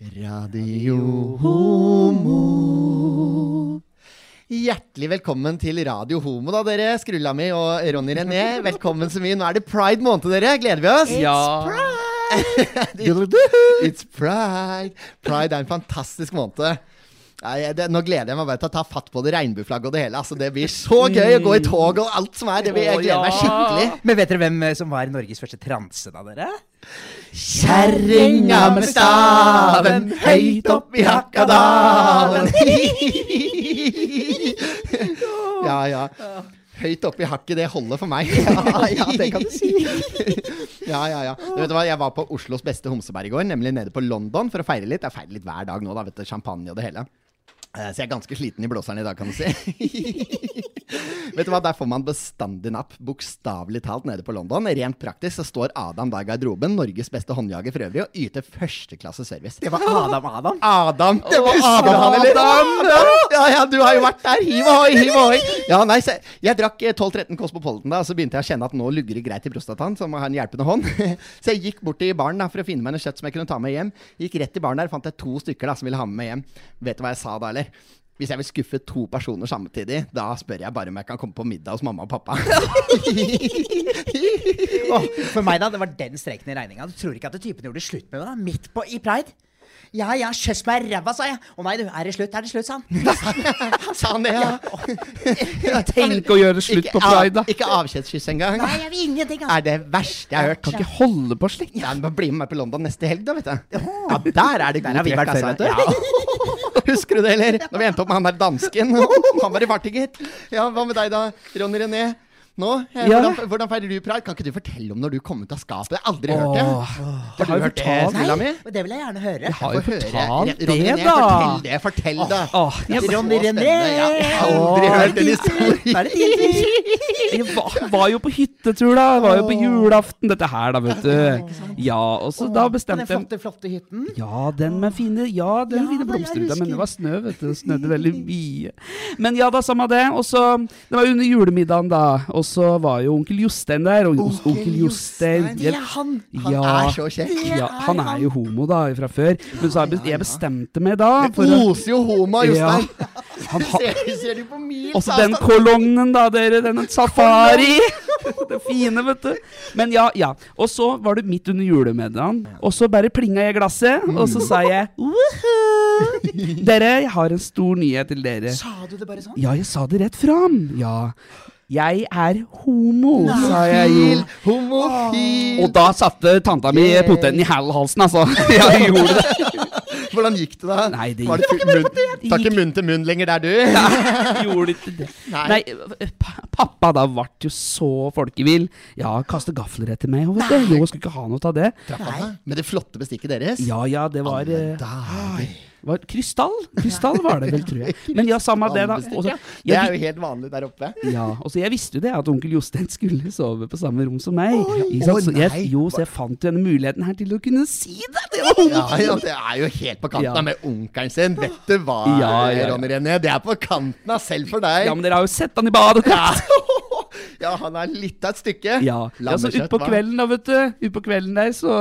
Radio Homo. Hjertelig velkommen til Radio Homo, da, dere. Skrulla mi og Ronny René. Velkommen så mye. Nå er det pride måned, dere. Gleder vi oss? It's Ja. It's pride. Pride er en fantastisk måned. Nei, det, nå gleder jeg meg bare til å ta fatt på det regnbueflagget og det hele. Altså, det blir så gøy å gå i tog og alt som er. Det blir, jeg gleder meg skikkelig. Men vet dere hvem eh, som var Norges første transe, da, dere? Kjerringa med staven høyt opp i Hakkadalen. ja, ja. Høyt oppe i hakket, det holder for meg. Ja, ja, det kan du si. ja, ja, ja. Du vet hva, Jeg var på Oslos beste homsebær i går, nemlig nede på London, for å feire litt. Jeg feirer litt hver dag nå, da, vet du. Champagne og det hele. Eh, Så jeg er ganske sliten i blåseren i dag, kan du si. Vet du hva, Der får man bestandig napp, bokstavelig talt, nede på London. Rent praktisk så står Adam der i garderoben, Norges beste håndjager for øvrig, og yter førsteklasse service. Det var Adam Adam. Adam! Det var Adam, Adam, han, eller? eller? Ja, ja, du har jo vært der. Hiv ohoi, hiv ohoi. Ja, nei, se, jeg drakk eh, 12-13 Cosmopolitan da, og så begynte jeg å kjenne at nå lugger det greit i prostataen, så må jeg ha en hjelpende hånd. Så jeg gikk bort til baren da, for å finne meg noe kjøtt som jeg kunne ta med hjem. Gikk rett i baren der, fant jeg to stykker da, som ville ha med meg hjem. Vet du hva jeg sa da, eller? Hvis jeg vil skuffe to personer samtidig, da spør jeg bare om jeg kan komme på middag hos mamma og pappa. oh, for meg, da, det var den streken i regninga. Du tror ikke at typen gjorde slutt med meg da, midt på i pride? Ja, ja, kjøss meg i ræva, sa jeg. Å nei, du, er det slutt, er det slutt, sa han. Sa han det, ja? Tenk å gjøre slutt på pride, da. ikke avskjedskyss engang. Nei, jeg vil ingenting, altså. Er det verste jeg har hørt. Kan ikke holde på slikt. Ja, men Bli med meg på London neste helg, da, vet du. Ja, der er det god trekk, altså. Ja. Husker du det, eller? Når vi endte opp med han der dansken. Han var i farten, gitt. Ja, hva med deg da, Ronny René? Nå? Eh, Ja. Hvordan, hvordan feirer du pride? Kan ikke du fortelle om når du kom ut av skapet? Jeg har aldri hørt det. Har du hørt det, Snilla mi? Det vil jeg gjerne høre. Jeg har jo fortalt det, René, da. Fortell det, fortell det. Åh, jeg, Ronny René. Ja, jeg har aldri Åh, hørt den det historien. Er det din tur. jeg var, var jo på hyttetur, da. Jeg var jo på julaften, dette her, da, vet du. Ja, og så da bestemte den flotte, flotte hytten. Ja, den med fine Ja, den Ja, fine blomsterruta. Men det var snø, vet du. Det snødde veldig mye. Men ja da, samme det. Og så Det var under julemiddagen, da. Og så var jo onkel Jostein der. Og onkel, Onkel Jostein. Det er han. Han ja, er så kjekk. ja, han er jo homo, da, fra før. Men så jeg bestemte meg da Det oser jo homo av Ja. Jostein. han ha, Ser, ser du på min Også den kolongen, da, dere. Den safari. Det fine, vet du. Men ja, ja. Og så var det midt under julemiddagen, og så bare plinga jeg glasset, og så sa jeg Woohoo! Dere, jeg har en stor nyhet til dere. Sa du det bare sånn? Ja, jeg sa det rett fram. Ja. Jeg er homo, sa jeg jo. Homofil. Og da satte tanta mi Yeah. poteten i halsen, altså. Hun gjorde det. Hvordan gikk det da? Nei, det gikk ikke munn, Tar ikke munn til munn lenger der, du? Gjorde ikke det. Nei. Nei, pappa da ble jo så folkevill. Ja, kaste gafler etter meg. Og du, jo, skulle ikke ha noe av det. Deg? Med det flotte bestikket deres? Ja, ja, det var, Alle eh, dager. Var Krystall? Krystall var det vel, tror jeg. Men ja, samme det, da. Også, Og. Det er jo helt vanlig der oppe. ja, og så jeg visste jo det, at onkel Jostein skulle sove på samme rom som meg. Oi? Så jeg, jo, så jeg fant jo denne muligheten her til å kunne si det. Det Ja, ja, det er jo helt på kanten Ja. med onkelen sin. Vet du hva, ja. Ronny René? Det er på kanten av selv for deg. Ja, men dere har jo sett han i badet. Ja. ja, han er litt av et stykke. Ja, ja så utpå kvelden da, vet du Utpå kvelden der så,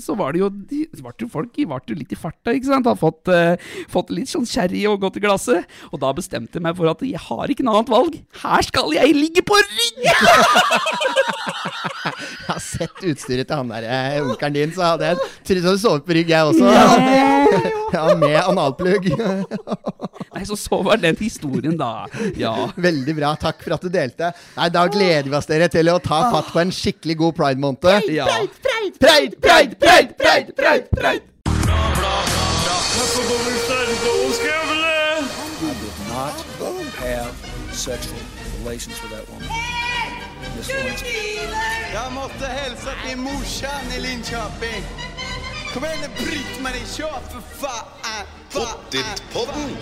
så var det jo de, det jo Folk ble jo litt i farta, ikke sant Har fått, uh, fått litt sånn sherry og gått i glasset Og da bestemte jeg meg for at jeg har ikke noe annet valg Her skal jeg ligge på rygg Jeg har sett utstyret til han der eh, onkelen din, så hadde jeg trodd du sovet på rygg, jeg også. Ja, med analplugg. Nei, så så var den historien da Ja Veldig bra. Takk for at du delte. Nei, Da gleder vi oss dere til å ta fatt på en skikkelig god pride-måned. Ja Pride, pride, pride, pride, pride, pride. not have sexual relations with that woman. Miss Lewinsky. Jag måste hälsa till morsan i Linköping. Kom igjen, nu Britt-Marie, kör for faen! Pottit-podden!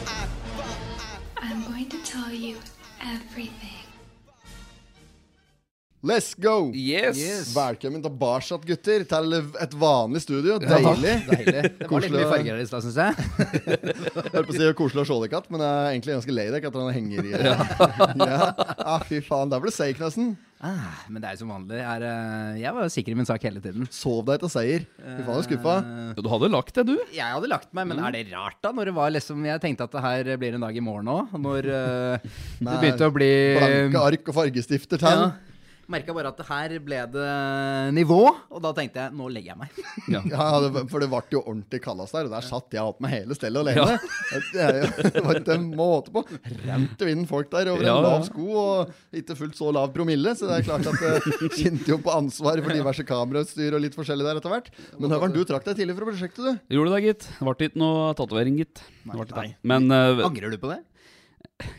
I'm going to tell you everything. Let's go! Yes, Velkommen tilbake, gutter, til et vanlig studio. Ja, Deilig. Deilig. Det var litt mye farger her i stad, syns jeg. Holdt på å si koselig å se deg, igjen, men jeg er egentlig ganske lei deg at han henger i Ja, ah, fy faen. Der ble det seig, nesten. Ah, men det er jo som vanlig. Jeg, er, eh, jeg var jo sikker i min sak hele tiden. Sov deg til seier. Fy faen, jeg er skuffa. Ja, Du hadde lagt det, du. Jeg hadde lagt meg, men er det rart da? Når det var liksom Jeg tenkte at det her blir en dag i morgen òg. Når uh, det begynte å bli Blanke ark og fargestifter til. ja, Merka bare at her ble det nivå, og da tenkte jeg nå legger jeg meg. Ja. Ja, det, for det ble jo ordentlig kallas der, og der satt jeg opp med hele stellet alene. Det, er det var ikke en måte på. Rant det inn folk der over Ja, en lav sko og ikke fullt så lav promille, så det er klart at det kjente jo på ansvar for diverse kamerautstyr og litt forskjellig der etter hvert. Men Høveren, du trakk deg tidlig fra prosjektet, du. Gjorde det, gitt. Det ble ikke noe tatovering, gitt. Ikke Nei. Men uh, Angrer du på det?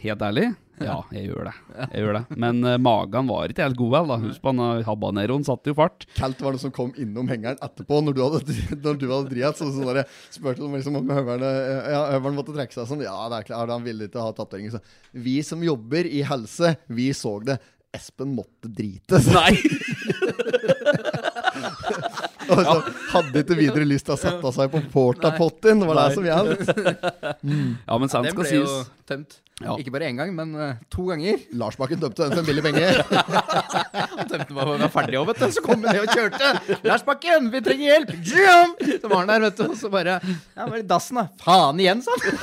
Helt ærlig, ja, jeg gjør det. Jeg gjør det. Men uh, magen var ikke helt god vel, da. Husk på han eh, habaneroen satte jo fart. Kaldt var det som kom innom hengeren etterpå, når du hadde, når du hadde driat. Så, så der, spurte om, liksom, om høveren, eh, ja, høveren måtte trekke seg sånn. Ja, det er klart, han ville ikke ha tatoveringer. Så vi som jobber i helse, vi så det. Espen måtte drite. Så, Nei! og så hadde ikke videre lyst til å sette seg på portapotten. Det var det som gjaldt. Ja, men sant Den skal ble jo tømt. Ja. Ikke bare én gang, men uh, to ganger. Lars Bakken tømte den for en billig penge. Han tømte meg å være ferdig òg, vet du. Så kom han ned og kjørte. 'Lars Bakken, vi trenger hjelp!' Jam! Så var han der, vet du. Og så bare Ja, bare dassen, da? Faen igjen, sa han.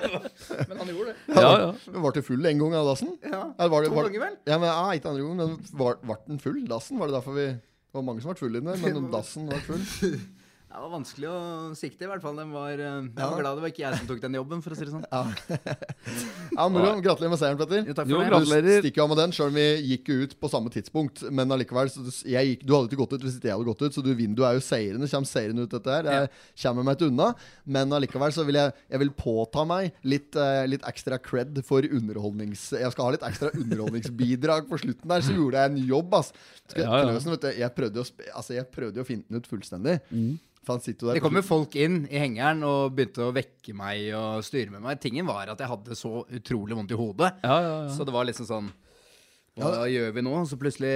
Men han gjorde det. Ja, ja. Men Var det full en gang av dassen? Ja, Eller var det, to ganger vel? Ja, men ja, Ikke andre gangen, men var, var den full? Dassen? Var det derfor vi Det var mange som ble fulle inne, men dassen var full. Det var vanskelig å sikte, i hvert fall. Den var, eh, jeg var glad det var ikke jeg som tok den jobben, for å si det sånn. Ja, moro. Gratulerer med seieren, Petter. Jo, takk Jo, for det. gratulerer. Du stikker av med den, sjøl om vi gikk jo ut på samme tidspunkt. Men allikevel, så du, jeg gikk, du hadde ikke gått ut hvis ikke jeg hadde gått ut, så du vinner. Du er jo seirende. Kommer seirende ut dette her. Jeg kommer meg ikke unna. Men allikevel så vil jeg, jeg vil påta meg litt, eh, litt ekstra cred for underholdnings... Jeg skal ha litt ekstra underholdningsbidrag på slutten der. Så gjorde jeg en jobb, ass. Skal, Ja, ja. Knøsen, vet du, jeg prøvde, å, altså, jeg prøvde jo å finne den ut fullstendig. For han sitter jo der Det kom jo folk inn i hengeren og begynte å vekke meg og styre med meg. Tingen var at jeg hadde så utrolig vondt i hodet. Ja, ja, ja. Så det var liksom sånn Hva gjør vi nå? Så plutselig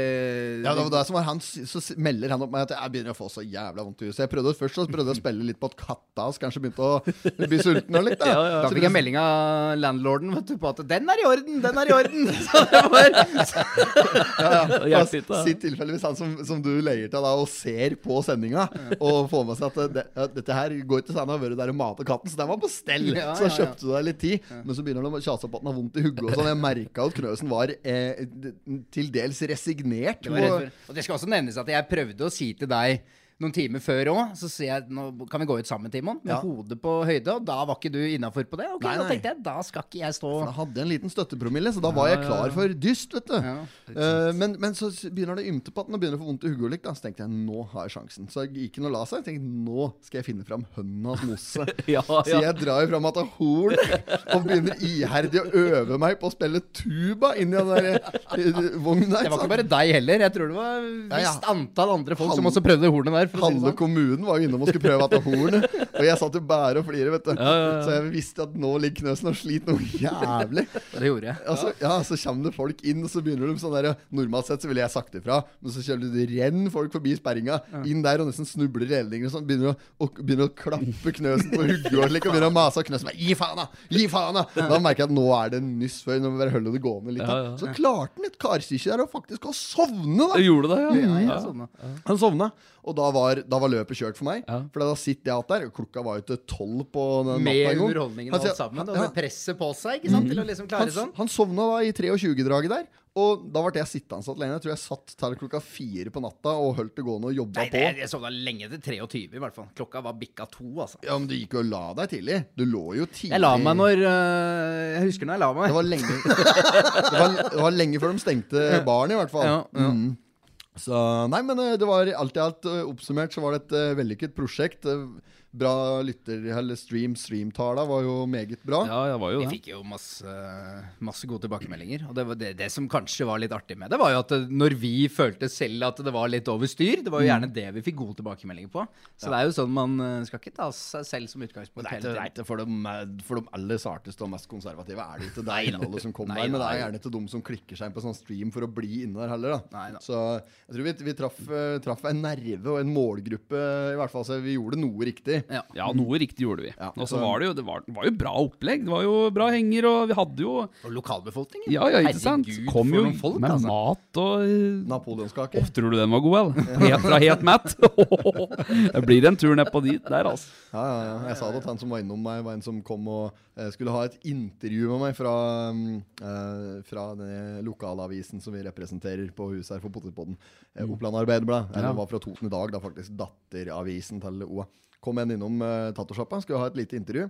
Ja, det var det som var han, Så melder han opp meg at jeg begynner å få så jævla vondt i huset. Jeg prøvde Først så prøvde jeg å spille litt på at katta hans kanskje begynte å bli sulten. Og litt, da. Da fikk jeg melding av landlorden vet du, på at 'den er i orden', 'den er i orden'. Så det var ja, ja. Sitt tilfeldigvis han som, som du leier til da og ser på sendinga, og får med seg at det, ja, dette her går ikke sånn å være der og mate katten, så den var på stell. Ja, så ja, ja. kjøpte du deg litt tid. Men så begynner han å kjase på at han har vondt i hodet og sånn. Jeg merka at Knøsen var eh, til dels resignert. Det og- Og det skal også nevnes at jeg prøvde å si til deg noen timer før òg, så sier jeg nå kan vi gå ut sammen, Timon, med Ja. hodet på høyde. Og da var ikke du innafor på det. Ok, Nei, Da tenkte jeg da skal ikke jeg stå For da hadde en liten støttepromille, så da var jeg klar for dyst, vet du. Ja, Uh, men, men så begynner det å ymte på at den og begynner å få vondt i og litt. Så tenkte jeg nå har jeg sjansen. Så jeg gikk inn og la seg. Jeg tenkte nå skal jeg finne fram hønas mosse. Ja, Så jeg drar jo fram at horn og begynner iherdig å øve meg på å spille tuba inni den der vognen der. Det var ikke bare deg heller. Jeg tror det var et visst antall andre folk som også prøvde hornet der. For å si Halve sånn. kommunen var jo innom og skulle prøve det horn. Og jeg satt jo bare og flirte, vet du. Ja, ja. Så jeg visste at nå ligger Knøsen og sliter noe jævlig. Det gjorde jeg. Altså, ja, så kommer det folk inn, og så begynner de sånn der Normalt sett så ville jeg sagt ifra, men så kjører det renn folk forbi sperringa, inn der og nesten snubler i ledninger og sånn. Begynner begynner å klappe Knøsen på hodet og slik, og begynner å mase. Og Knøsen bare Gi faen, da! Gi faen, da! Da merker jeg at nå er det nyss før. Nå må vi bare holde det gående litt. Da. Så klarte han et karstykke der og faktisk å sovne, da! Gjorde det, ja. Ja, ja. ja. Han sovna, og da var, da var løpet kjørt for meg. Ja. For da sitter jeg igjen der, og klokka var jo til tolv på den natta en gang. underholdningen Han og alt sammen. Og ja. med presset på seg ikke sant? til å liksom klare han, sånn. han sovna da i 23-draget der. Og da ble jeg sittende så lenge. Jeg tror jeg satt til klokka fire på natta og holdt det gående og jobba på. Nei, jeg sovna lenge til 23 i hvert fall. Klokka var bikka to, altså. Ja, Men du gikk jo og la deg tidlig. Du lå jo tidlig. Jeg la meg når øh, Jeg husker når jeg la meg. Det var lenge det, var, det var lenge før de stengte baren, i hvert fall. Ja, ja. Mm. Så Nei, men eh, det var alt i alt eh, oppsummert så var det et eh, vellykket prosjekt. Eh, Bra lytter... Eller stream, streamtala var jo meget bra. Ja, det var jo Vi fikk jo masse, masse gode tilbakemeldinger. Og det, var det, det som kanskje var litt artig med det, var jo at når vi følte selv at det var litt over styr, det var jo gjerne det vi fikk gode tilbakemeldinger på. Så det er jo sånn man øh, skal ikke ta seg selv som utgangspunkt Det er ikke, det er for, de, for de aller sarteste og mest konservative er det ikke det innholdet som kom Nei der. Men det er gjerne ikke de som klikker seg inn på sånn stream for å bli inne der heller. da Nei da. Så Jeg tror vi, vi traff, eh, traff en nerve og en målgruppe, i hvert fall. Så vi gjorde noe riktig. Ja. Ja, noe riktig gjorde vi. Ja. Og så var det jo det var, var jo bra opplegg. Det var jo bra henger, og vi hadde jo Og lokalbefolkningen. Ja, ja, ikke sant? Herregud, Kom for jo noen folk, med altså. mat og eh, Napoleonskake. Oh, tror du den var god, eller? Helt, fra helt matt? det blir en tur nedpå dit der, altså. Ja, ja, ja. Jeg sa det at han som var innom meg, var en som kom og eh, skulle ha et intervju med meg fra, mm, eh, fra den lokalavisen som vi representerer på huset her for Potetpodden. Eh, Oppland Arbeiderblad. Eller Ja. Den var fra Toten i dag, da faktisk. Datteravisen til OA. Kom en innom uh, tattosjappa, skulle ha et lite intervju.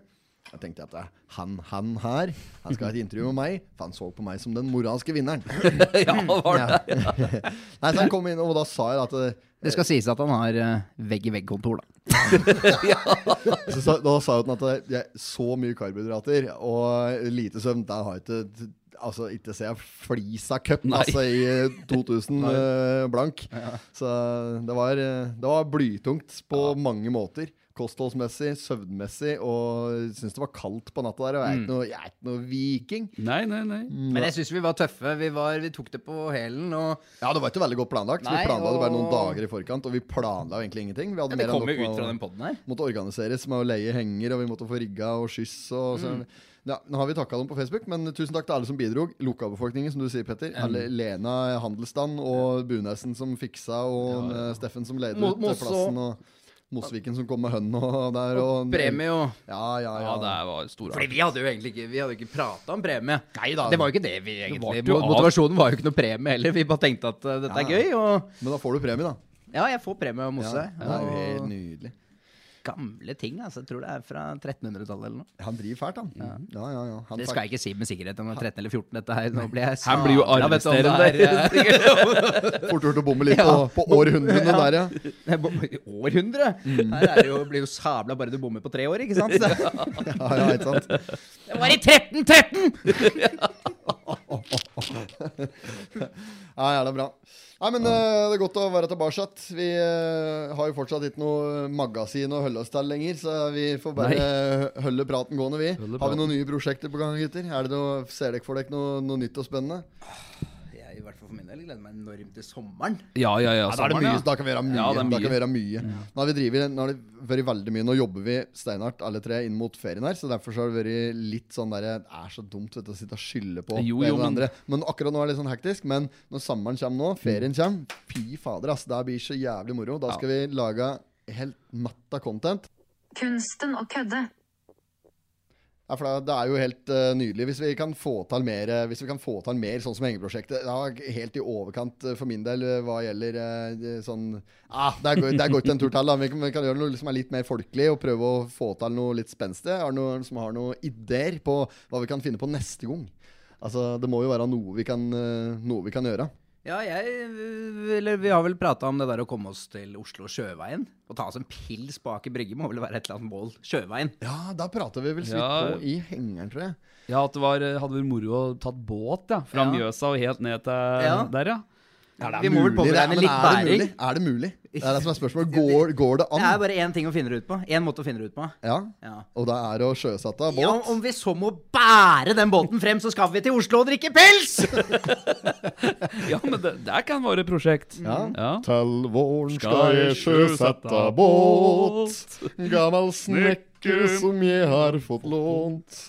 Jeg tenkte at eh, han, han her Han skal ha et intervju med meg, for han så på meg som den moralske vinneren. Ja, var det. Ja. Nei, så han kom inn, og da sa jeg at uh, Det skal sies at han har uh, vegg-i-vegg-kontor, da. Så da sa hun at det er så mye karbohydrater og lite søvn. Der har jeg ikke Altså, ikke ser jeg flisa cup altså, i eh, 2000 uh, blank. Så det var, eh, det var blytungt på mange måter. Kostholdsmessig, søvnmessig, og syns det var kaldt på natta der. Og jeg er ikke noe, jeg er ikke noe viking. Nei, nei, nei. Men jeg syns vi var tøffe. Vi, var, vi tok det på hælen. Og Ja, det var ikke veldig godt planlagt. Nei, vi planla det bare noen dager i forkant, og vi planla jo egentlig ingenting. Vi hadde det mer kommer jo ut fra den poden her. måtte organiseres med å leie henger, og vi måtte få rigga og skyss. Og så. Ja, nå har vi takka dem på Facebook, men tusen takk til alle som bidro. Lokalbefolkningen, som du sier, Petter. Alle, Lena Handelsstand og Bunesen som fiksa, og eh, Steffen som ledet ut plassen. Og Mosviken som kom med hønn og der. Og, Premie og Ja, ja, ja. Ja, det var stor Fordi vi hadde jo egentlig ikke Vi hadde jo ikke prata om premie. Nei da Det var jo ikke det vi egentlig det Motivasjonen var jo ikke noe premie heller. Vi bare tenkte at eh, dette er gøy, og Men da får du premie, da. ja, jeg får premie av Ja, Mosse. det er jo helt nydelig. Gamle ting, altså. Jeg tror det er fra 1300-tallet eller noe. Han driver fælt, han. Ja, ja, ja. Han Det skal jeg ikke si med sikkerhet om det er 13 eller 14, dette her. Nå blir jeg Han blir jo arresterende. fort gjort å bomme litt på, på århundrene der, ja. Århundre? Århundre! Her er det jo, blir jo sabla bare du bommer på tre år, ikke sant? Så, ja, ja ikke sant? det var i 1313! Ja, det er bra. Nei, men eh, det er godt å være tilbake. Vi uh, har jo fortsatt ikke noe magasin å holde oss til lenger, så vi får bare holde praten gående, vi. Praten. Har vi noen nye prosjekter på gang, gutter? Er det noe, ser dere for dere noe, noe nytt og spennende? Jeg, i hvert fall for min del, gleder meg enormt til sommeren. Ja, ja, ja. Ja, da, er det mye, ja. da kan vi gjøre mye. Ja, det er Da kan vi gjøre mye. Nå har vi drivet, nå har det vært veldig mye. Nå jobber vi steinhardt alle tre inn mot ferien her, så derfor så har det vært litt sånn der Det er så dumt vet du, å sitte og skylde på Jo, det ene jo, og det men- andre. Men akkurat nå er det litt sånn hektisk. Men når sommeren kommer nå, ferien kommer, fy fader, ass. Det blir så jævlig moro. Da skal vi lage helt matta content. Kunsten å kødde. Ja, for det er jo helt uh, nydelig hvis vi kan få til mer eh, Hvis vi kan få til mer sånn som hengeprosjektet. Ja, helt i overkant eh, for min del hva gjelder uh, sånn ah, Det går det går en tur til. da Vi kan, vi kan gjøre noe som er litt mer folkelig, og prøve å få til noe litt spenstig. Det noen som har noen ideer på hva vi kan finne på neste gang? Altså, Det må jo være noe vi kan, uh, noe vi kan gjøre. Ja, jeg Eller vi har vel prata om det der å komme oss til Oslo Sjøveien. Og ta oss en pils på Aker Brygge må vel være et eller annet mål. Sjøveien. Ja, da prater vi vel så vidt Ja. på i hengeren, tror jeg. Ja, at det var, hadde vært moro å tatt båt ja, fra Ja. Mjøsa og helt ned til Ja. der, ja. Vi må vel Mulig, det er- påregne men litt er det bæring. mulig? Er det mulig? Det er det som er spørsmålet. Går, går det Det er bare én ting å finne det ut på. Én måte å finne det ut på. Ja. Ja. Og det er å sjøsette båt. Ja, om vi så må bære den båten frem, så skal vi til Oslo og drikke pils! Ja, men det, det kan være et prosjekt. Ja. Ja. Til våren skal jeg sjøsette båt, gammel snekker som jeg har fått lånt.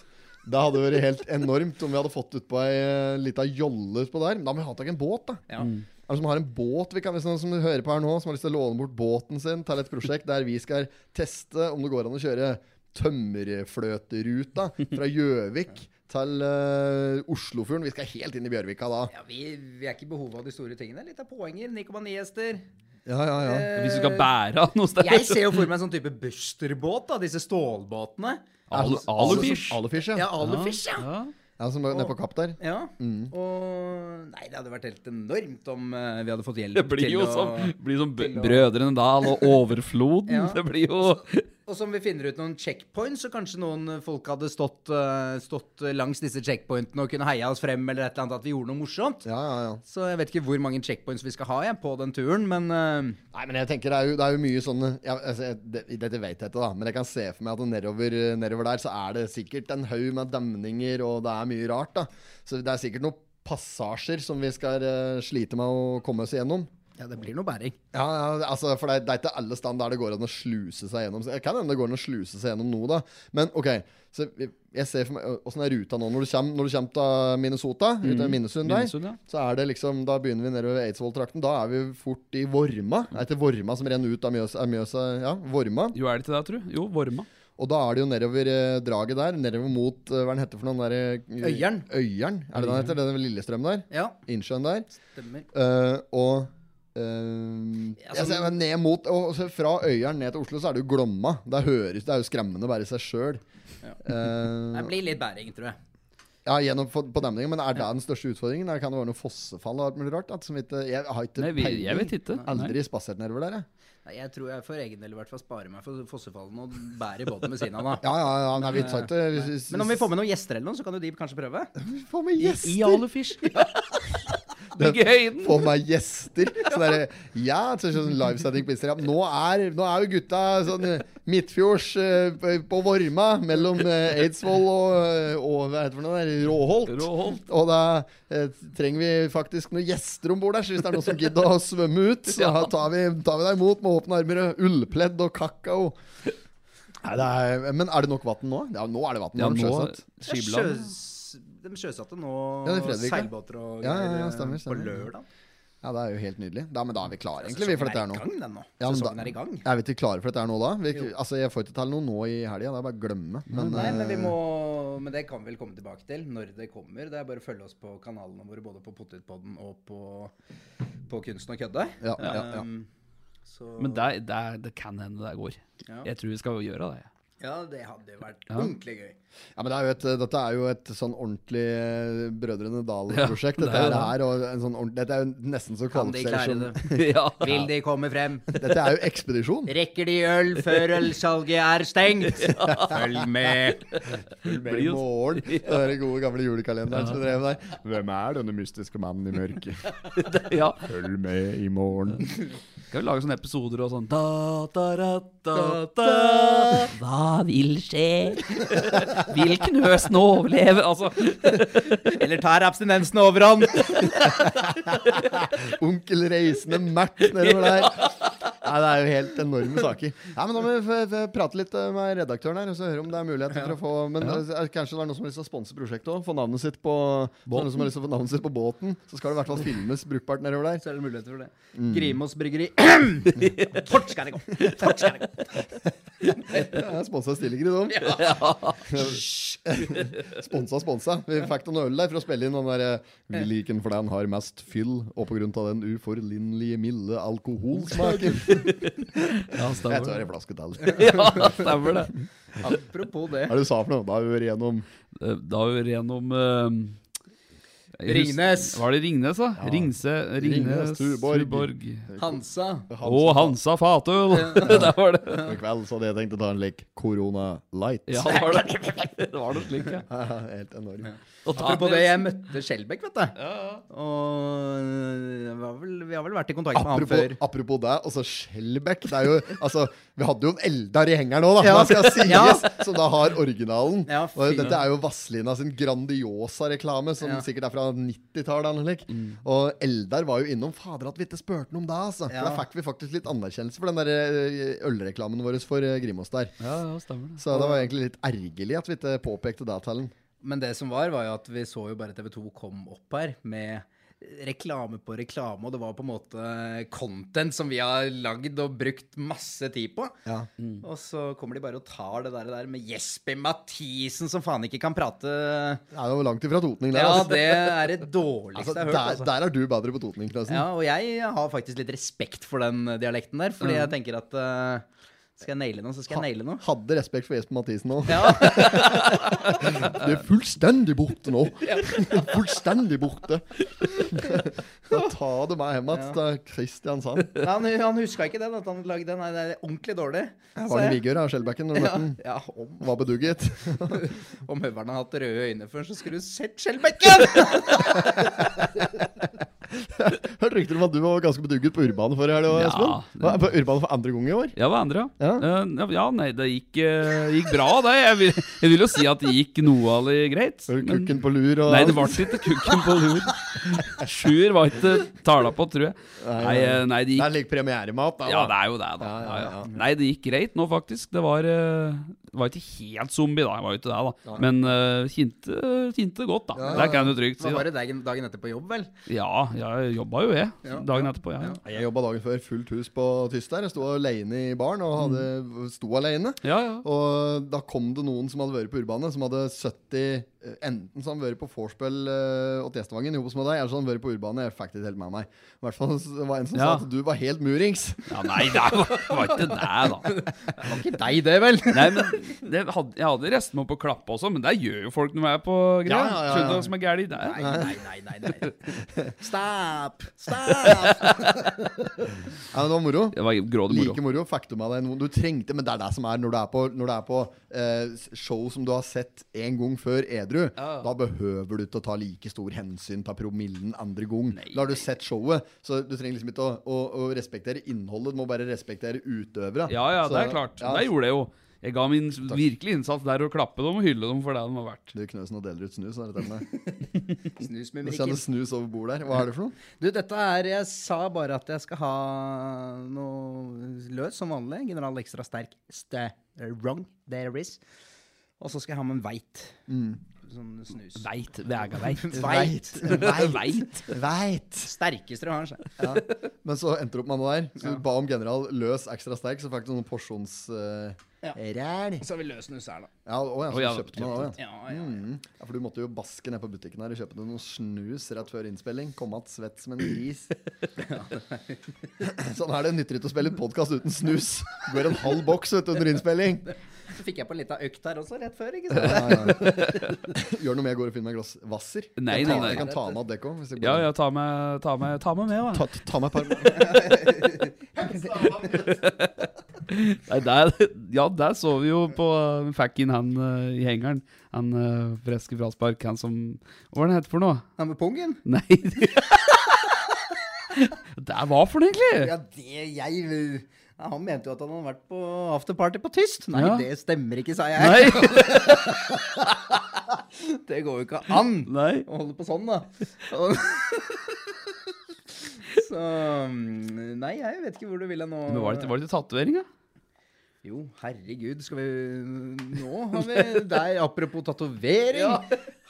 Det hadde vært helt enormt om vi hadde fått utpå ei uh, lita jolle utpå der. Da må vi ha tak i en båt, da. Ja. Er det som har en båt vi kan, Hvis noen som hører på her nå, som har lyst til å låne bort båten sin til et prosjekt der vi skal teste om det går an å kjøre tømmerfløteruta fra Gjøvik til uh, Oslofjorden. Vi skal helt inn i Bjørvika da. Ja, vi, vi er ikke i behov av de store tingene. Litt av poenger. 9,9 hester. Ja, ja, ja. Hvis du skal bære av noe sted. Jeg ser jo for meg en sånn type Buster-båt, da. Disse stålbåtene. Alu- Alufish. Al ja. Ja, Alufish, ja. Ja. Ja som nede på Kapp der. Ja. Mm. Og Nei, det hadde vært helt enormt om uh, vi hadde fått hjelp Det blir jo jo å som, blir som Brødrene Dal og Overfloden. Ja. Det blir jo Og som vi finner ut noen checkpoints, så kanskje noen folk hadde stått, eh, stått langs disse checkpointene og kunne heia oss frem, eller et eller annet, at vi gjorde noe morsomt. Ja, ja, ja. Så jeg vet ikke hvor mange checkpoints vi skal ha jeg, på den turen, men eh, Nei, men jeg tenker det er jo, det er jo mye sånne altså, det, Dette vet jeg ikke, da, men jeg kan se for meg at nedover, nedover der så er det sikkert en haug med demninger, og det er mye rart. da Så det er sikkert noen passasjer som vi skal eh, slite med å komme oss igjennom. Ja, det blir noe bæring. Ja, ja, altså, for det det er ikke alle stand der det går an å sluse seg gjennom. Det kan hende det går an å sluse seg gjennom noe, da. Men OK, så jeg ser for meg Åssen er ruta nå? Når du kommer, når du kommer til Minnesota, ut av Minnesund der, Minnesund, ja. så er det liksom Da begynner vi nedover Eidsvoll-trakten. Da er vi fort i Vorma. Det er ikke Vorma som renner ut av Mjøsa. Mjøsa ja, Vorma. Jo, er det ikke det, tru? Jo, Vorma. Og da er det jo nedover draget der. Nedover mot Hva den heter for noen der Øyeren. Øyeren, er det den heter? Den Lillestrøm der? Ja, Innsjøen der. stemmer. Uh, og eh, altså, jeg ned mot, og Fra Øyeren ned til Oslo så er det jo Glomma. Det, høres, det er jo skremmende bare i seg sjøl. Det blir litt bæring, tror jeg. ja, gjennom på, på demningen, men er det den største utfordringen? Eller kan det være noe fossefall og alt mulig rart? At, som ikke, jeg har ikke Nei, peiling. jeg vet ikke. Aldri spasert nedover der, jeg. Nei, Jeg tror jeg for egen del i hvert fall sparer meg for fossefallene og bærer båten ved siden av. da. Ja, ja, ja, nei, vi tar ikke Men om vi får med noen gjester eller noe, så kan jo de kanskje prøve. Vi får med gjester! I Alufish. Bygge høyden. Få meg gjester. Sånn det er, ja, sånn livesetting på Instagram. Nå er, nå er jo gutta sånn eh, midtfjords eh, på- Vorma, mellom eh, Eidsvoll og, og hva heter det for der? Råholt. Råholt. Og da eh, trenger vi faktisk noen gjester om bord der, så hvis det er noen som gidder å svømme ut, så Ja. tar vi, tar vi deg imot med åpne armer og ullpledd og kakao. Nei, det er, men er det nok vann nå? Ja, nå er det vann. Ja, nå de sjøsatte nå Ja, er ja. seilbåter og Ja, ja, ja, stemmer, eh, stemmer. på lørdag. Ja, det er jo helt nydelig. Da, men da er vi klare, egentlig, vi, for dette nå. Er i gang, den nå. Ja, men Sesongen da- er i gang. Er vi ikke klare for dette her nå da? Vi, altså, Jeg får ikke til noe nå i helga, det er bare å glemme. Men, Nei, men vi eh, må Men det kan vi vel komme tilbake til når det kommer. Det er bare å følge oss på kanalene våre både på Potetpodden og på, på Kunsten og kødde. Ja, ja, ja. Um, så Men det, det, det kan hende det går. Ja. Jeg tror vi skal gjøre det. Ja, det hadde vært Ja. ordentlig gøy. Ja, men det er jo et, Dette er jo et sånn ordentlig eh, Brødrene Dal-prosjekt. Ja, dette, det er det. en sånn dette er jo nesten så Kan de kvalifiserer klare som det? ja. Vil de komme frem? Dette er jo ekspedisjon. Rekker de øl før ølsalget er stengt? Følg med. Følg Med i morgen. Den gode gamle julekalenderen som drev der. Hvem er denne mystiske mannen i mørket? ja. Følg med i morgen. Skal vi lage sånne episoder og sånn da, da, da, da, da. Hva vil skje? Vil Knøsen overleve? Altså Eller tar abstinensen overhånd? Onkel Reisende Mert nedover der. Nei, det er jo helt enorme saker. Nei, men Da må vi prate litt eh, med redaktøren her og så høre om det er muligheter for å få Men ja. kanskje det er noen som har lyst til å sponse prosjektet òg? Få navnet sitt på båten. som har lyst til å få navnet sitt på båten. Så skal det i hvert fall filmes brukbart nedover der. Så er det muligheter for det. Mm. Grimås bryggeri. Fort skal det gå! Fort skal det gå! Sponsa Stillegrid, Ja. Sponsa, sponsa. Vi fikk noen øl der for å spille inn den der eh, Vi liker den for den har mest fyll, og på grunn av den uforlignelige milde alkoholsmaken. Ja, stemmer. Jeg tar en flaske til. Ja, stemmer det. Apropos det. Hva er det du sa for noe? Da har vi vært gjennom Eh, Da har vi gjennom eh, jeg hus- Ringnes. Var det Ringnes, da? Ringse, Ringnes, Ringnes, Tuborg. Tuborg. Hansa. Og Hansa Fatøl! Der var det. I kveld så hadde jeg tenkt å ta en lek Corona Light. Ja, det var det. Det var noe slik, ja. Helt enorm. Apropos det, jeg møtte Skjelbæk, vet du. Og var har, vel, vi har vel vært i kontakt med han før. apropos det, altså Skjellbekk Det er jo Altså, vi hadde jo en Eldar i hengeren nå, da. Ja. Skal sies. Ja. Som da har originalen. Ja, og dette er jo Vazelina sin Grandiosa-reklame, som Ja. sikkert er fra 90-tallet. eller noe slikt. Og Eldar var jo innom Fader, at vi ikke spurte noe om det, altså. For Ja. da fikk vi faktisk litt anerkjennelse for den der eh, ølreklamen vår for eh, Grimås der. Ja, ja, stemmer det. Så det var egentlig litt ergerlig at vi ikke påpekte det til. Men det som var, var jo at vi så jo bare TV2 kom opp her med reklame på reklame, og det var på en måte content som vi har lagd og brukt masse tid på. Ja. Og så kommer de bare og tar det der, der med Jesper Mathisen, som faen ikke kan prate Det er jo langt ifra totning, det. Ja, altså. det er det dårligste Altså, jeg har hørt. der, Altså. der er du bedre på totning, Klassen. Ja, og jeg har faktisk litt respekt for den dialekten der, fordi jeg tenker at eh, skal jeg naile noe, så skal jeg naile noe. Hadde respekt for Jesper Mathisen nå. Ja, Du er fullstendig borte nå. fullstendig borte. da tar du meg hjem igjen til Kristiansand. Nei, han, han huska ikke den, at han lagde den. Nei, det er ordentlig dårlig. Så var det Vigør av Skjellbekken når du møtte den? ja om, Var bedugget. om høveren har hatt røde øyne før, så skulle du sett Skjellbekken! Hørte rykter om at du var ganske bedugget på Urbane forrige helg, Ja, Espen. det- På Urban for andre gang i år? Ja, var andre, ja? Ja. Eh, ja, ja, nei, det gikk, eh, gikk bra, det. Jeg vil, jeg vil jo si at det gikk noe av det greit. Var men- Kukken på lur og Nei, det ble ikke kukken på lur. Sjur var ikke tala på, tror jeg. Nei, eh, nei, det Det er litt premieremat, da. Ja, det er jo det, da. Ja, ja, Ja, ja. ja. Nei, det gikk greit nå, faktisk. Det var, eh, det var ikke helt zombie, da. Jeg var jo ikke det, da. Men uh, kjente, kjente godt, da. Det kan du trygt si. Da. var det dagen, dagen etter på jobb, vel? Ja, jeg jobba jo, jeg. Dagen etterpå. Ja, ja. Jeg jobba dagen før fullt hus på Tyst der. Jeg sto alene i baren og hadde, sto alene. ja. ja. Og da kom det noen som hadde vært på Urbane, som hadde 70 eh, Enten så han vært på vorspiel uh, åt Gjestevangen hos med deg, eller så han vært på Urbane. Jeg fikk det ikke helt med meg. I hvert fall det var en som Ja. sa at du var helt murings. ja nei, det var, var ikke det, da. Det var ikke deg, det, vel? Nei, men det hadde, Jeg hadde resten meg opp å klappe også, men det gjør jo folk når de er på greia. Ja, ja, ja, ja. Skjønner du hva som er galt der? Nei, nei, nei, nei, nei. Stop! Stop! Ja, men det var moro. Det var grådig moro. Like moro. Fikk du med deg noen du trengte, men det er det som er når du er på, når du er på uh, show som du har sett en gang før edru. Ja. Da behøver du ikke å ta like stor hensyn til promillen andre gang. Nei, Da har du sett showet, så du trenger liksom ikke å, å, å respektere innholdet. Du må bare respektere utøvere. Ja, ja, det er klart. ja, Det gjorde jeg jo. Jeg ga min virkelig innsats der å klappe dem og hylle dem for det de har vært. Du Knøsen og deler ut snus. Er det denne? Snus med Nå kjenner snus over bordet her. Hva er det for noe? Du, dette er Jeg sa bare at jeg skal ha noe løs som vanlig. General ekstra sterk strong there is. Og så skal jeg ha med en veit. Sånn snus. Veit. Vega veit. Veit. Veit. Veit! Sterkeste du har, ja. Men så endte du opp med noe der. Så du ba om general løs ekstra sterk, så fikk du noen porsjons... Uh, Ja. Ræl. Så har vi løs snus her, da. Ja, og jeg, så ja, kjøpte noe da, ja. Ja, ja. Mm. ja, for du måtte jo baske ned på butikken her og kjøpe noe snus rett før innspilling. Kom att svett som en gris. sånn er det. Nytter ikke å spille podkast uten snus. Går en halv boks vet du, under innspilling. Så fikk jeg på en lita økt her også, rett før. ikke sant? Ja, ja. Gjør noe med jeg går og finner meg et glass Hvasser. Nei, jeg, nei, tar- nei. jeg kan ta med òg. Ja, ja, ta med, ta med, ta med med, da. Ta, ta med et par Nei, der, ja, der så vi jo på uh, Fikk han uh, i hengeren. Han uh, freske fraspark, han som Hva var det han het for noe? Han med pungen? Nei Det hva for noe, egentlig? Ja, det jeg ja, Han mente jo at han hadde vært på afterparty på Tyst. Nei, Ja. det stemmer ikke, sa jeg. Nei. Det går jo ikke an Nei. å holde på sånn, da. Så mm, Nei, jeg vet ikke hvor du vil nå. Men var det, til var det ikke tatovering, da? Jo, herregud, skal vi Nå har vi deg, apropos tatovering.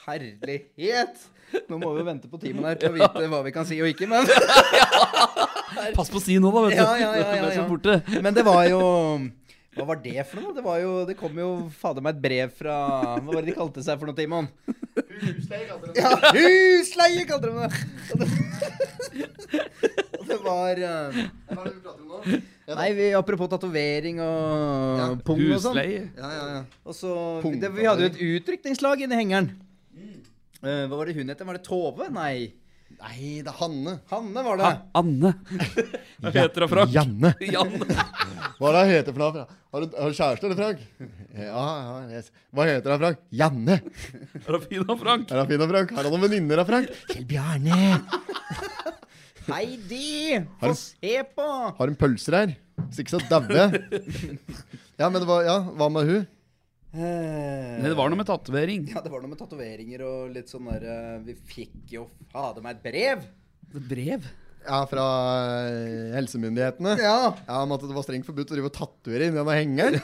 Herlighet! Nå må vi jo vente på timen her til å vite hva vi kan si og ikke, men Pass på å si noe, da, vet du. Ja, ja, ja, ja, ja. Men det var jo Hva var det for noe? Det var jo Det kom jo fader meg et brev fra Hva var det de kalte seg for noe, Timon? Ja, husleie kalte de det! Og det var eh, Nei, vi, apropos tatovering og pung og sånn. Husleie. Ja, ja, ja. Og så, det, Vi hadde jo et utrykningslag inni hengeren. Eh, hva var det hun het? Var det Tove? Nei. Nei, det er Hanne. Hanne var det. Anne. Hva heter hun, Frank? Janne. Janne. Hva er det hun heter for noe? Har du, har du kjæreste eller, Frank? Ja, ja, yes. Hva heter hun, Frank? Janne. Er hun fin, da, Frank? Er hun fin, da, Frank? Har hun noen venninner, da, Frank? Kjell Bjarne. Heidi! Få se på! Har hun pølser her? Hvis ikke så daue. Ja, men det var, ja, hva med hun? Eh, Nei, det var noe med tatovering. Ja, det var noe med tatoveringer og litt sånn der eh, Vi fikk jo fader meg et brev! Et Brev? Ja, fra eh, helsemyndighetene? Ja. Ja, om at det var strengt forbudt å drive og tatovere inni denne hengeren.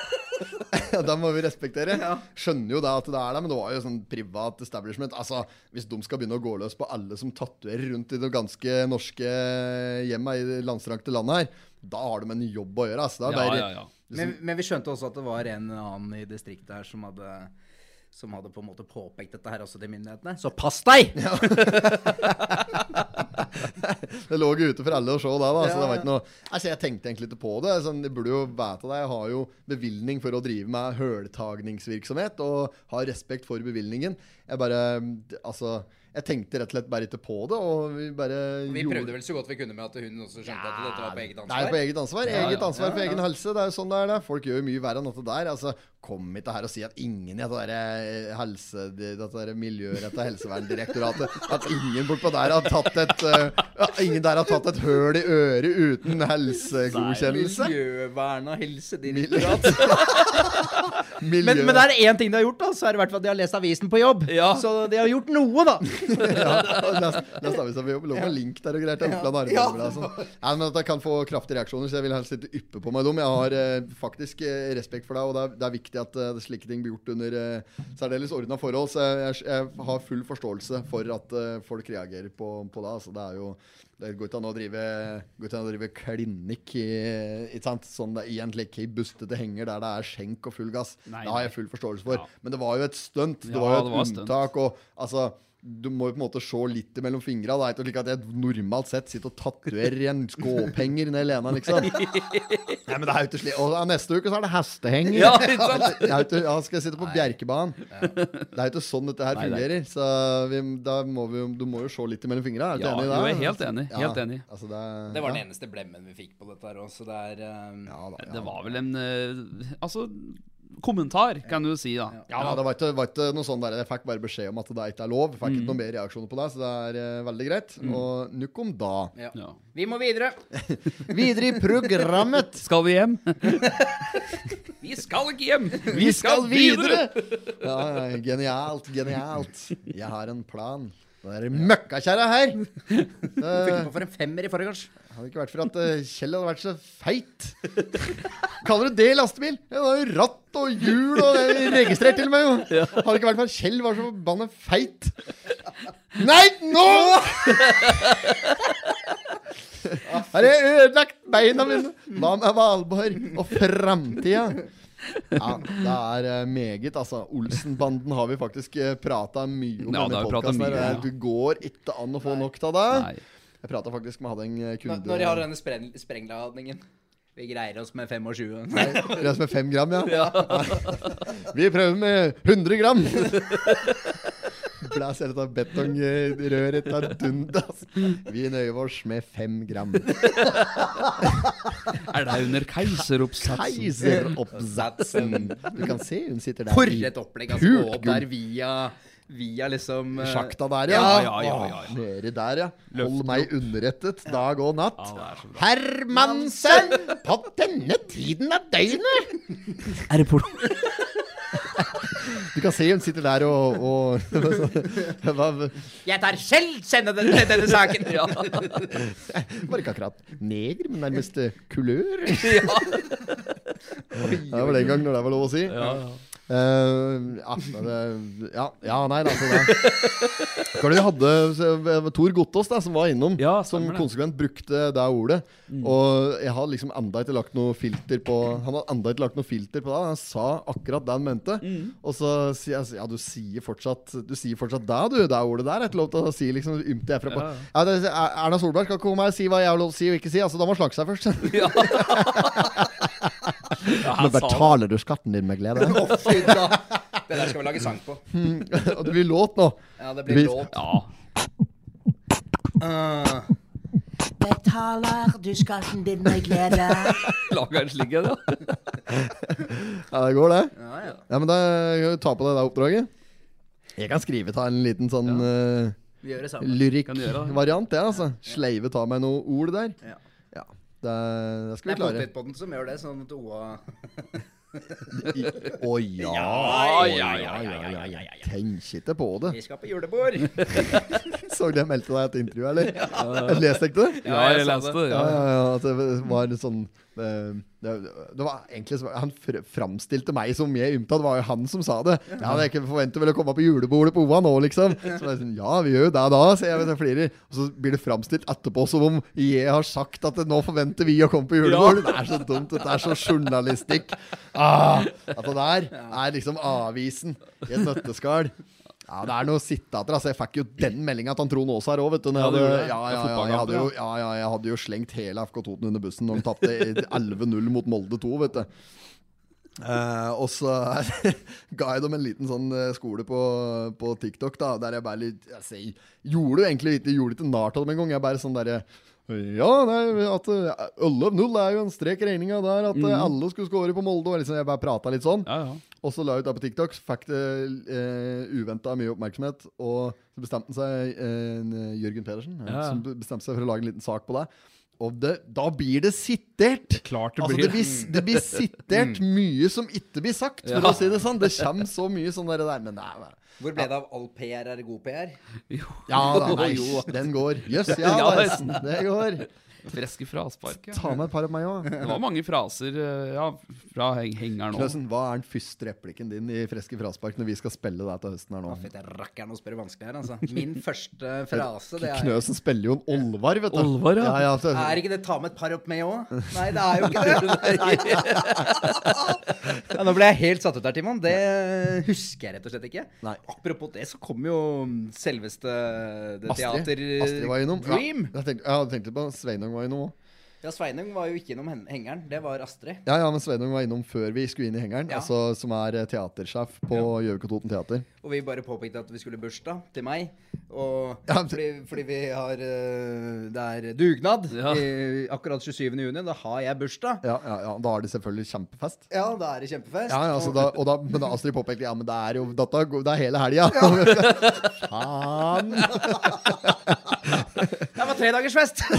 ja, da må vi respektere. Skjønner jo da at det er det, men det var jo sånn privat establishment. Altså, Hvis de skal begynne å gå løs på alle som tatoverer rundt i det ganske norske hjemmet i det landstrakte landet her, da har de en jobb å gjøre. Altså. Det er Ja, bare, ja, ja. Men, men vi skjønte også at det var en annen i distriktet her som hadde som hadde på en måte påpekt dette her også til myndighetene. Så pass deg! Det lå jo ute for alle å se da, da. Så det var ikke noe Altså, jeg tenkte egentlig ikke på det. Sånn, jeg burde jo vite det. Jeg har jo bevilgning for å drive med høltagningsvirksomhet, og har respekt for bevilgningen. Jeg bare Altså, jeg tenkte rett og slett bare ikke på det, og vi bare Vi gjorde- prøvde vel så godt vi kunne med at hun også skjønte at dette var på eget ansvar. Nei, på eget ansvar. Ja, Eget ja. ansvar for Ja, egen ja. helse. Det er jo sånn det er. det. Folk gjør jo mye verre enn dette der. Altså, Kom ikke her og si at ingen i dette der helse... Dette miljøretta helseverndirektoratet At ingen bortpå der har tatt et uh, Ingen der har tatt et høl i øret uten helsegodkjennelse. Miljøverna helsedirektorat. Miljø... Men, men det er én ting de har gjort, da. Så er det i hvert fall at de har lest avisen på jobb. Ja. Så de har gjort noe, da. ja, lest avisen på jobb. lå med link der og greier til Oppland Arbeiderblad. og sånn. Ja, men at jeg kan få kraftige reaksjoner, så jeg vil helst ikke yppe på meg dem. Jeg har eh, faktisk eh, respekt for deg, og det er, det er viktig at uh, slike ting blir gjort under uh, særdeles ordna forhold. Så jeg, jeg, jeg har full forståelse for at uh, folk reagerer på, på det. Altså, det er jo det går ikke an å drive, an å drive klinikk i, sant? Sånn det, i en like, bustete henger der det er skjenk og full gass. Nei, det har jeg full forståelse for. Ja. Men det var jo et stunt. Det Ja, var jo et var stunt. unntak. Og altså du må jo på en måte se litt mellom fingra. Det er ikke slik at jeg normalt sett sitter og tatoverer en skåpenger ned Lena, liksom. Nei, men det er jo ikke slik. Og neste uke så er det hestehenger. Ja, ikke ja, skal jeg sitte på Bjerkebanen? Det er jo ikke sånn dette her Nei, er- fungerer. Så vi, da må vi, du må jo se litt mellom fingra. Er du Ja, enig i det? Ja, jeg er helt enig, helt enig. Altså, det, er- Det var den ja. eneste blemmen vi fikk på dette her òg, så det er um, Ja, da, ja. Det var vel en uh, Altså, kommentar, kan du si, da. Ja, ja det var ikke, var ikke noe sånn der Jeg fikk bare beskjed om at det ikke er lov. Fikk Mm. ikke noe mer reaksjoner på det, så det er uh, veldig greit. Og nok om da. ja. Ja. Vi må videre. Videre i programmet. Skal vi hjem? vi skal ikke hjem! Vi skal videre! Ja, ja, genialt, genialt. Jeg har en plan. Det er møkkakjerra her Fikk på for en femmer i forrige hadde ikke vært for at eh, Kjell hadde vært så feit. Kaller du det lastebil? Ja, det var jo ratt og hjul og er registrert til og med, jo. Hadde ikke vært for at Kjell var så forbanna feit. Nei, nå! Har jeg ødelagt beina mine? Hva med Valborg og framtida? Ja, det er eh, meget, altså. Olsenbanden har vi faktisk uh, prata mye om. Ja, denne det mye, ja. Du går ikke an å få nok av det. Nei. Jeg prata faktisk med en eh, kunde Når, de har denne spreng, sprengladningen. Vi greier oss med 25. Nei, greier oss med fem gram, ja. Vi prøver med 100 gram. Blæs hele dette betongrøret til dundas. Vi nøyer oss med fem gram. Er det under keiseroppsatsen? Keiseroppsatsen. Du kan se hun sitter der For et opplegg! Altså, gå opp der via, via liksom uh, sjakta der, ja. Ja, ja, ja, ja, ja. Nedi der, ja. Hold meg underrettet dag og natt. Ja, er. Hermansen! På denne tiden av døgnet! Er det porno? Du kan se hun sitter der og, og Jeg tar selv kjenne den, denne saken! ja. Var ikke akkurat neger, men nærmest kulør. Ja. Det var den gang når det var lov å si. Ja, ja. Uh, ja, det, ja, ja, nei da. Altså vi hadde eh, Tor Gottaas som var innom, Ja, som konsekvent brukte det ordet. Og jeg har liksom enda ikke lagt noe filter på Han hadde enda ikke lagt noe filter på det. Han sa akkurat det han mente. Og så sier jeg ja, du sier fortsatt Du sier fortsatt da, du. Det ordet der er ikke lov til å si liksom ymte herfra. Ja, Ja, det, er- Erna Solberg skal komme her og si hva jeg har lov til å si og ikke si. Altså, da må han slake seg først. Ja, Nå han betaler du skatten din med glede. Å, fy da! Det der skal vi lage sang på. og det blir låt nå. Ja, det Vi- blir låt. Ja. Uh, Betaler du skatten din med glede? Lager en slik en, ja. Ja, det går, det. ja, ja. Ja, men da kan du ta på deg det oppdraget. Jeg kan skrive ta en liten sånn uh, lyrikkvariant, jeg, altså. Sleive ta meg noen ord der. Ja. Ja. Det, det skal Det er klare. Potetpodden som gjør det, sånn at OA Å ja. Ja, ja, ja, ja, ja, ja. Tenk ikke på det. Vi skal på julebord! Så du jeg meldte deg et intervju, eller? Leste ikke det? Ja, jeg leste det. Ja, Ja. ja, ja, det var litt sånn det, det var egentlig Han fr framstilte meg som jeg ymta. Det var jo han som sa det. Ja, det er ikke forventet vel å komme på julebordet på OA nå, liksom. Så jeg sånn, Ja, vi gjør jo det da, sier jeg. Jeg flirer. Og så blir det framstilt etterpå som om jeg har sagt at nå forventer vi å komme på julebord. Det er så dumt. Dette er så journalistikk. Ah, at det der er liksom avisen i et nøtteskall. Ja, det er noe etter. Altså, jeg fikk jo den meldinga til han Trond Aas her òg, vet du. når Ja, hadde- ja, ja, ja, jeg hadde jo, ja, ja, jeg hadde jo slengt hele FK Toten under bussen når de tapte 11-0 mot Molde 2, vet du. Uh, og så ga jeg dem en liten sånn eh, skole på, på TikTok, da, der jeg bare litt jeg sier, Gjorde jo egentlig ikke gjorde ikke narr av dem engang. Jeg bare sånn derre ja, nei, at eh, 11-0 er jo en strek i regninga der. At mm. alle skulle score på Molde. Og liksom, jeg bare prata litt sånn. Ja, ja. Og så la ut det på TikTok, fikk det eh, uventa mye oppmerksomhet. Og så bestemte han seg, eh, Jørgen Pedersen, ja, Ja. som bestemte seg for å lage en liten sak på det. Og det, da blir det sitert! Klart det Altså, blir det blir, det blir sitert mye som ikke blir sagt, for Ja. å si det sånn. Det kommer så mye sånn der, der men nei, nei. Hvor ble det av all PR er god PR? Ja da, nei, den går. Jøss, ja, Ja. Det går. Freske fraspark. Ta med et par av meg òg. Det var mange fraser eh, ja, fra heng hengeren òg. Hva er den første replikken din i Freske fraspark når vi skal spille det til høsten her nå? Fytti rakkeren å spørre vanskelig her, altså. Min første frase, det er Knøsen spiller jo en Olvar, vet du. Olvar, ja. ja, ja så, Er ikke det 'ta med et par opp med' òg? Nei, det er jo ikke det. ja, nå ble jeg helt satt ut her, Timon. Det husker jeg rett og slett ikke. Nei. Apropos det, så kom jo selveste det Astrid, teater Astrid var innom. Dream. Ja, jeg tenkte, jeg tenkte tenkt på Sveinung var innom òg. Ja, Sveinung var jo ikke innom hengeren. Det var Astrid. Ja, ja, men Sveinung var innom før vi skulle inn i hengeren. Ja. Altså, som er eh, teatersjef på Gjøvik og Toten Teater. Og vi bare påpekte at vi skulle bursdag til meg. Og Ja, fordi, fordi vi har eh, Det er dugnad Ja. i, akkurat 27. juni. Da har jeg bursdag. Ja, ja, ja, Da er det selvfølgelig kjempefest. Ja, da er det kjempefest. Ja, ja, altså, da, og da, men da Astrid påpekte ja, men det er jo dette, det er hele helga. Faen! Tredagersfest!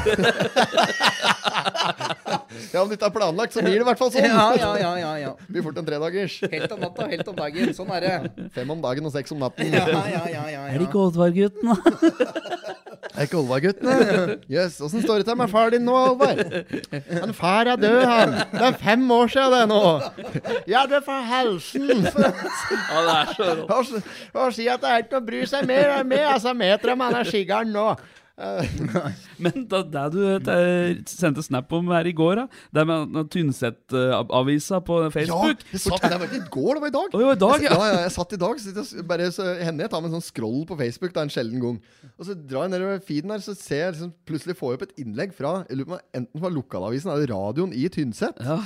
Ja, om det ikke er planlagt, så blir det i hvert fall sånn. ja, ja, ja, ja, ja. Blir fort en tredagers. Helt om natta, helt om dagen. Sånn er det. Fem om dagen og seks om natten. Ja, ja, ja, ja, Er det ikke Oddvar-gutten, da? Er ikke Olvar-guttene? Jøss, yes, åssen står det til med far din nå, Olvar? Men far er død, han. Det er fem år siden det nå. Ja, det er for helsen. Ja, det er så rått. Og, og si at det er ikke noe å bry seg mer med, altså meter om han er skiggeren nå. Men da, det du det, sendte snap om her i går, da, det med Tynset-avisa på Facebook Ja, satt, det var ikke i går, det var i dag. Det var i dag, ja. ja, jeg satt i dag, så bare så henne jeg tar med en sånn scroll på Facebook, er en sjelden gang. Og så drar jeg nedover feeden her, så ser jeg liksom, plutselig får jeg opp et innlegg fra jeg lurer på enten fra lokalavisen eller radioen i Tynset. ja.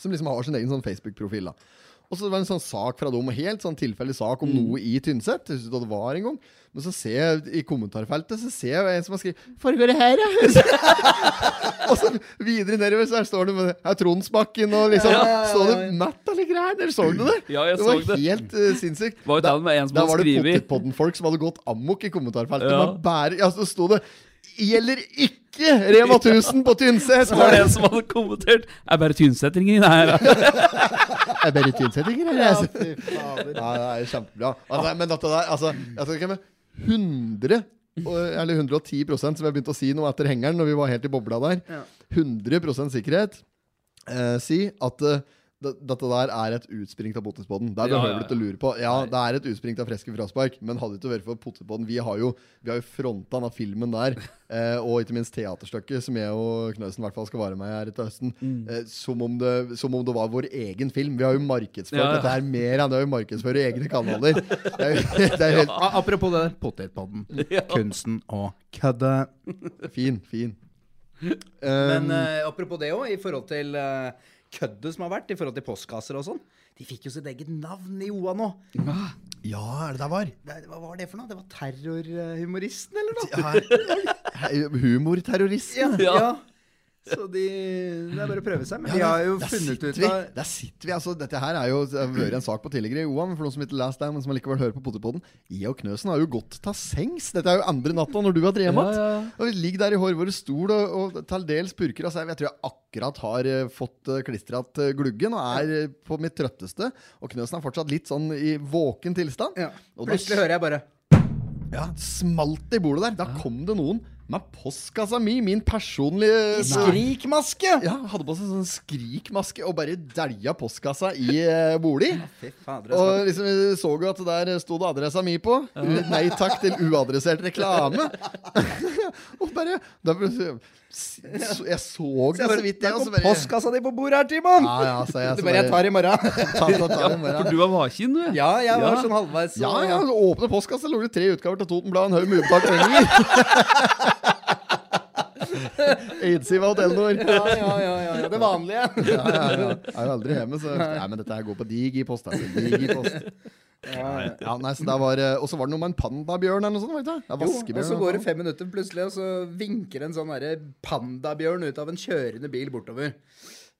Som liksom har sin egen sånn Facebook-profil. da Og så var det en sånn sak fra dem, helt sånn tilfeldig sak om noe i Tynset. Jeg synes ikke det var engang Men så ser jeg i kommentarfeltet Så ser jeg en som har skrevet 'Foregår det her, ja?' og så videre nedover så her står det med er Tronsbakken og liksom Ja, ja, Står det eller greier eller Så du det? Ja, jeg det var så det. helt uh, sinnssykt. Var jo Da- med en som da var det Potetpodden-folk som hadde gått amok i kommentarfeltet. Ja. Bare, ja, så sto det 'Gjelder ikke Rema 1000 på Tynset'. Så var det en som hadde kommentert Er bare tynsettinger her. Er det bare tynsettinger, eller? Ja, fy fader. Nei, det er kjempebra. Altså, men dette der, altså Jeg skal ikke med 100 eller 110% som jeg begynte å si nå etter hengeren, når vi var helt i bobla der. Ja. 100 sikkerhet. Eh, si at eh, det- dette der er et utspring av Potetpodden. Det er Ja, ja, du ikke å lure på. Ja, det er et utspring av Freske fraspark, men hadde det ikke vært for Potetpodden Vi har jo, vi har jo fronta denne filmen der, eh, og ikke minst teaterstykket, som jeg og Knøsen i hvert fall skal være med her til høsten, Mm. eh, som, om det, som om det var vår egen film. Vi har jo markedsført Ja, ja. dette her mer enn det vi markedsfører egne kanaler. Det er, det er helt Apropos det, potetpodden. Kunsten å kødde. fin, fin. Men Um, eh, apropos det òg, i forhold til uh, køddet som har vært, i forhold til postkasser og sånn. De fikk jo sitt eget navn i OA nå. ja, er det der var? Det, hva var det for noe? Det var terrorhumoristen, eller noe? Ja, Humorterroristen. Ja, ja. Så de Det er bare å prøve seg. Men de har jo funnet ut av Der sitter vi, altså Dette her er jo vært en sak på tidligere OA, for noen som ikke leste det, men som allikevel hører på Potipodden Jeg og Knøsen har jo gått til sengs. Dette er jo andre natta når du har drevet Ja, igjen. ja, ja. Og vi ligger der i hår våre stol og, og til dels purker av seg. Jeg tror jeg akkurat har uh, fått klistra klistret uh, gluggen og er eh, på mitt trøtteste. Og Knøsen er fortsatt litt sånn i våken tilstand. ja. Plutselig hører jeg bare ja, smalt i bordet der. Da kom det noen med postkassa mi, min personlige Skrikmaske! Ja, hadde på seg sånn skrikmaske og bare dælja postkassa i uh, bolig. Altså. Og liksom vi så jo at der sto det adressa mi på. Nei takk til uadressert reklame. og bare da, Jeg så det så vidt, jeg. er bare postkassa di på bordet her, Timon! Ja, ja, så jeg, Du så bare Jeg tar i morgen. ta, ta, ta, i morgen. For du var vaken, du. Ja, jeg var Ja. sånn halvveis. så- Ja, ja, så åpne postkassa, lå det tre utgaver til Totenbladet, en haug med ubetalte penger. Eidsiva Hotell Nord. Ja, ja, ja, ja, det vanlige. Ja, ja, ja. Jeg er jo aldri hjemme, så Nei, men dette her går på digipost. Altså. Digipost. Ja, nei, så var, eh, Og så var det noe med en pandabjørn eller noe sånt? Vet du? Jo, og så går det fem minutter plutselig, og så vinker en sånn pandabjørn ut av en kjørende bil bortover.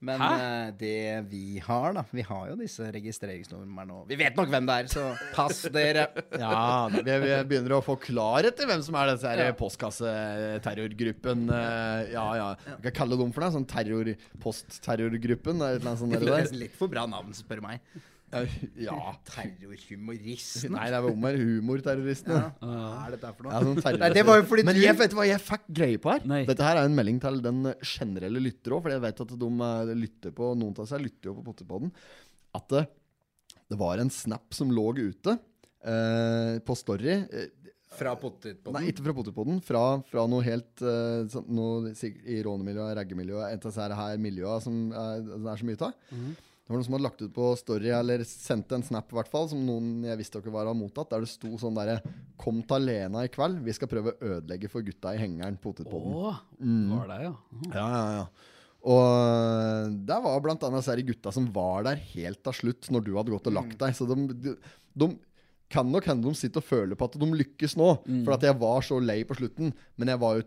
Men Hæ? det vi har, da Vi har jo disse registreringsnumrene og Vi vet nok hvem det er, så pass dere. Ja, vi, vi begynner å få klarhet i hvem som er disse Ja. postkasseterrorgruppen. eh, Ja, ja. Hva kan kalle dem for det. Sånn terror, postterrorgruppen? Litt for bra navn, spør meg. Ja. Terrorhumoristen. Nei, det er om her Ja. Hva er dette for noe? Ja, sånn Nei, det var jo fordi Men du- jeg vet hva jeg fikk greie på her. Nei. Dette her er en melding til den generelle lytter òg, for jeg vet at de eh, lytter på Noen av seg lytter jo på Potterpodden. At det, det var en snap som lå ute eh, på Story. eh, Fra potetpodden. Nei, ikke fra Potterpodden. Fra, fra noe helt uh, sånn, noe, i rånemiljøet, raggemiljøet, et av disse her- her miljøene som er, det er så mye av. Det var noen som hadde lagt ut på Story, eller sendt en snap, i hvert fall, som noen jeg visste dere var har mottatt, der det sto sånn derre Kom til Lena i kveld, vi skal prøve å ødelegge for gutta i hengeren. Potetpodden. Å, Mm. var det, ja. Ja, ja, ja. Og øh, der var blant annet disse gutta som var der helt til slutt, når du hadde gått og lagt deg. Så de, de, de kan nok hende de sitter og føler på at de lykkes nå. For at jeg var så lei på slutten. Men jeg var jo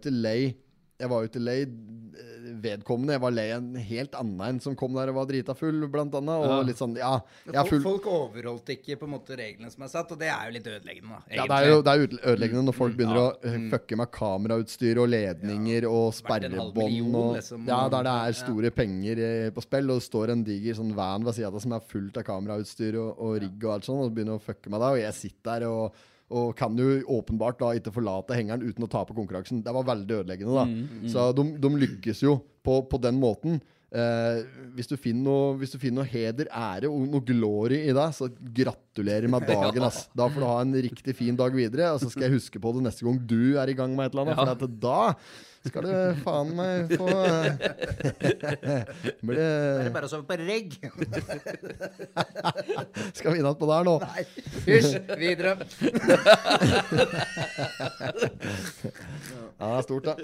ikke lei Jeg var jo ikke lei eh, vedkommende. Jeg var lei en helt annen en som kom der og var drita full, blant annet. Og Ja. litt sånn Ja, jeg er Folk, full folk overholdt ikke på en måte reglene som er satt, og det er jo litt ødeleggende, Egentlig. Ja, det er jo det er ødeleggende når folk begynner Ja. å uh, fucke med kamerautstyr og ledninger og sperrebånd. million, Og, liksom, ja, der det er ja. store penger eh, på spill, og det står en diger sånn van ved sida av som er fullt av kamerautstyr og, og rigg og alt sånt, og begynner å fucke med deg, og jeg sitter der og og kan jo åpenbart da ikke forlate hengeren uten å tape konkurransen. Det var veldig ødeleggende, da. Mm, Så de, de lykkes jo på, på den måten. Eh, hvis, du noe, hvis du finner noe heder, ære og noe glory i deg, så gratulerer med dagen. ass. Da får du ha en riktig fin dag videre, og så skal jeg huske på det neste gang du er i gang med et eller annet. For at da skal du faen meg få Blir Det er det bare å sove på regg. Skal vi inn igjen på der nå? Nei, hysj, videre. Ja, stort, da.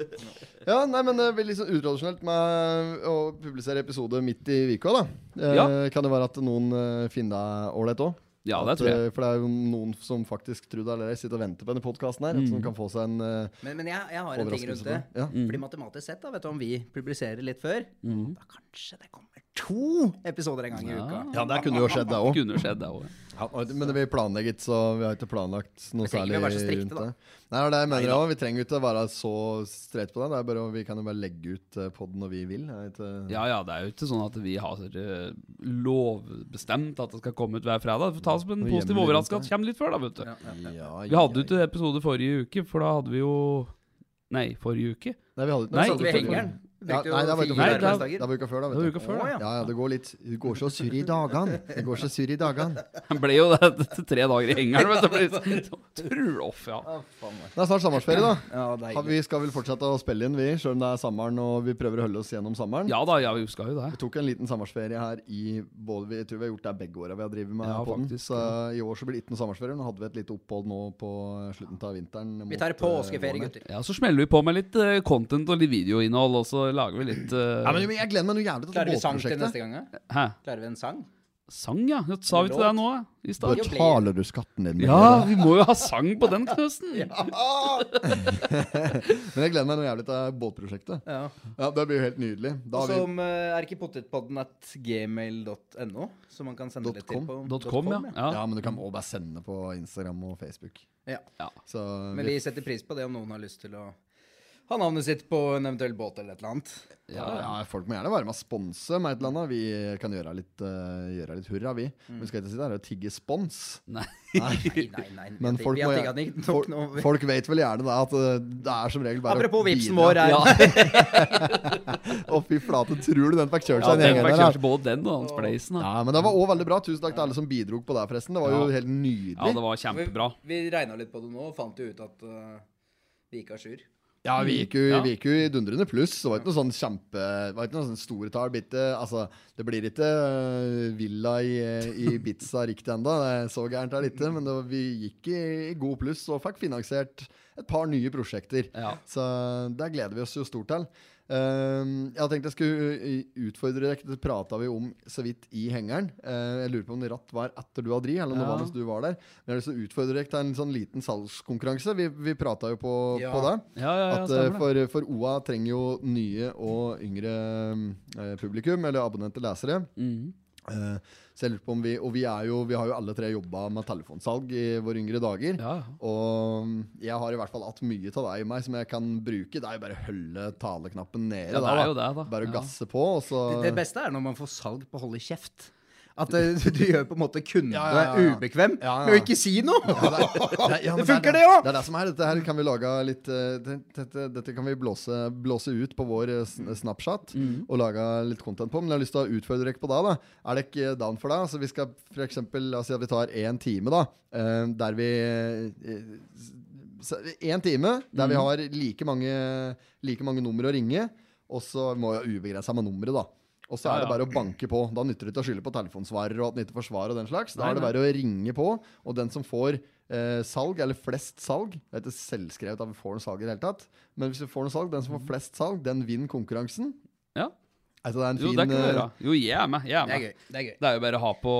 Ja, nei, men det blir litt sånn utradisjonelt med å publisere episode midt i uka, da. Eh, Ja. Kan det være at noen eh, finner deg ålreit òg? Ja, det tror jeg. For det er jo noen som faktisk tror det eller ei, sitter og venter på denne podkasten her. Mm. Som kan få seg en uh, Men, men jeg, jeg har en ting rundt det. Ja. Mm. Fordi matematisk sett, da, vet du om vi publiserer litt før, Mm. da kanskje det kommer to episoder en gang i Ja. uka. ja, det kunne jo skjedd, det òg. Kunne skjedd, det òg. Ja, men det blir planlegget, så vi har ikke planlagt noe særlig rundt det. Nei, det mener det jeg også. Vi trenger ikke å være så streit på det. det er bare, vi kan jo bare legge ut uh, poden når vi vil. Ikke- Ja, ja, det er jo ikke sånn at vi har eh, lovbestemt at det skal komme ut hver fredag. Det får ta som en positiv overraskelse at det kommer litt før, da, vet du. Ja, ja, ja. Ja, Vi hadde jo ikke episode forrige uke, for da hadde vi jo Nei, forrige uke. Nei, vi hadde ikke Nei, Ja, nei, det var uka før. da. Det var uka før, da. Det uka før, da. ja. Ja, ja, det går litt Det går så surr i dagene. Det går så surr i dagene. Han ble jo det til tre dager i hengeren, vet du. Det ble sånn Truloff, ja. Det er snart sommerferie, da. Ja, Vi skal vel fortsette å spille inn, vi, sjøl om det er sommeren og vi prøver å holde oss gjennom sommeren. Ja da, ja, vi skal jo det. Vi tok en liten sommerferie her i både, vi- Jeg tror vi har gjort det begge åra vi har drevet med Ja, podden. Så i år så blir det ikke noe sommerferie. Nå hadde vi et lite opphold nå på slutten av vinteren. Vi tar eh, påskeferie, gutter. Ja, Så smeller vi på med litt eh, content og litt videoinnhold, og så lager vi litt uh... Ja, men jeg gleder meg noe jævlig til Klarer vi sang til neste gang? Hæ? Klarer vi en sang? Sang, ja? Det sa vi til deg nå i stad? Betaler du skatten din? Ja, vi må jo ha sang på den knusten. Men jeg gleder meg noe jævlig til båtprosjektet. Ja. Ja, Det blir jo helt nydelig. Da så vi uh, er ikke potetpodden at gmail.no, som man kan sende litt til på Dot com, ja. ja. Ja, men du kan også bare sende på Instagram og Facebook. Ja. Så Men vi setter pris på det om noen har lyst til å ha navnet sitt på en eventuell båt eller et eller annet. ja, ja, folk må gjerne være med og sponse med et eller annet. Vi kan gjøre litt, uh, gjøre litt hurra, vi. Mm. Vi skal ikke sitte her og tigge spons. Nei. Nei, nei, nei. Men vi, folk, må, nok folk, nå. folk vet vel gjerne da at eh, det er som regel bare å Apropos vipsen vår Ja, Å, fy flate, tror du den fikk kjørt ja seg den en gjeng der? både den og Hans Blazen. da. Ja, men det var òg veldig bra. Tusen takk til alle som bidro på det, forresten. Det var jo Ja. helt nydelig. Ja, det var kjempebra. Vi, vi regna litt på det nå og fant jo ut at uh, vi ikke har sjur. Ja, vi gikk jo, Ja. vi gikk jo i dundrende pluss. Det var ikke noe sånn kjempe Det var ikke noe sånn store tall. Bitte, altså, det blir ikke øh, villa i, i Ibiza riktig ennå. Så gærent er det ikke. Men det var, vi gikk i, i god pluss og fikk finansiert et par nye prosjekter. Ja. Så det gleder vi oss jo stort til. Ehm, jeg hadde tenkt jeg skulle uh, utfordre deg. Det prata vi om så vidt i hengeren. Uh, jeg lurer på om det ratt var etter du hadde ri, eller om det var mens du var der. Men jeg har lyst til å utfordre deg til en sånn liten salgskonkurranse. Vi, vi prata jo på, Ja. på det. Ja, ja, ja, At, eh, for, for OA trenger jo nye og yngre eh, publikum, eller abonnente lesere. Mhm. Eh, så jeg lurer på om vi Og vi, er jo, vi har jo alle tre jobba med telefonsalg i våre yngre dager. Ja. Og jeg har i hvert fall hatt mye av deg i meg som jeg kan bruke. Det er jo bare å holde taleknappen nede. Ja, det er da. jo det, da. Bare å Ja. gasse på, og så Det, det beste er når man får salg på å holde kjeft. At du, du gjør på en måte kunden Ja, ja, ja, ubekvem med å ikke si noe. Det, ja, Det funker er det òg! Det er det som er. Dette her kan vi lage litt eh, Dette, dette kan vi blåse, blåse ut på vår eh, Snapchat Mm. og lage litt content på. Men jeg har lyst til å utfordre dere på det. da Er det ikke down for det? Altså, vi skal f.eks. La oss si at vi tar én time, da. eh, der vi Én time der Mm. vi har like mange, like mange nummer å ringe. Og så må vi ha ubegrensa med nummeret, da. Og så er det bare å banke på. Da nytter det ikke å skylde på telefonsvarer og at den ikke får svar og den slags. Da er det bare å ringe på, og den som får eh, salg, eller flest salg Det er ikke selvskrevet at vi får noe salg i det hele tatt, men hvis vi får noe salg, den som får flest salg, den vinner konkurransen. Ja. Altså, det er en Jo, fin det kan eh, gjøre. Jo, jeg er med. Jeg er Det er gøy. Det er gøy. Det er jo bare å ha på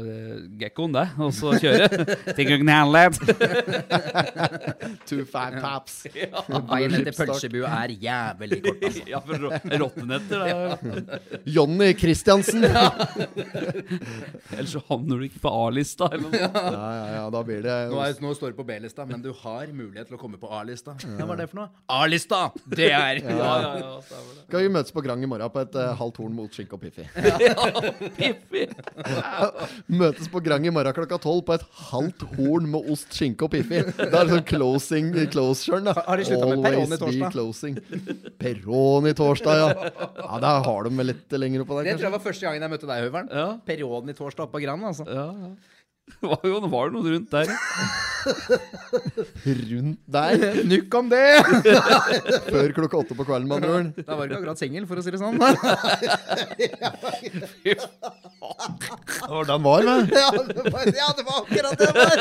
uh, gekkoen, det, og så kjøre. Think you can handle it. Two fat taps. Beinet til pølsebua er jævlig kort, altså. Ja, for rottenetter. Ja. Jonny Christiansen! ja, Ellers så havner du ikke på A-lista. eller noe. ja, ja, da blir det Nå, er, nå står du på B-lista, men du har mulighet til å komme på A-lista. Hva er det for noe? A-lista! Det er Ja, ja, ja. Skal vi møtes på Grang i morgen på et uh, halvt horn mot skinke og piffi? Piffi. Møtes på Grang i morgen klokka tolv på et halvt horn med ost, skinke og piffi. Det er sånn closing closure, da. Har de sluttet med Peroni torsdag? closing. Peroni torsdag, ja. Ja, Der har de vel litt lenger oppå der, Det tror jeg var første gangen jeg møtte deg, Høveren. Ja. Peroni i torsdag oppe på Grand, altså. Ja, ja. Det var jo det noe rundt der. Rundt der. Nukk om det! Før klokka åtte på kvelden, med andre ord. Da var du ikke akkurat singel, for å si det sånn. Det var den var, vel? ja, det var, ja, det var akkurat det der!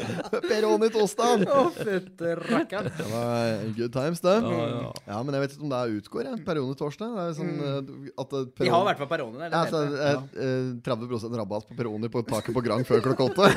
Peroni torsdag. Å, fytte rakkeren. Det var good times, det. Ja, ja. Ja, men jeg vet ikke om det utgår, jeg. Peroni torsdag. Det er sånn mm. at peroni... De har i hvert fall Peroni der. ja, så, eh, eh, 30 rabatt på Peroni på taket på Grang før klokka åtte.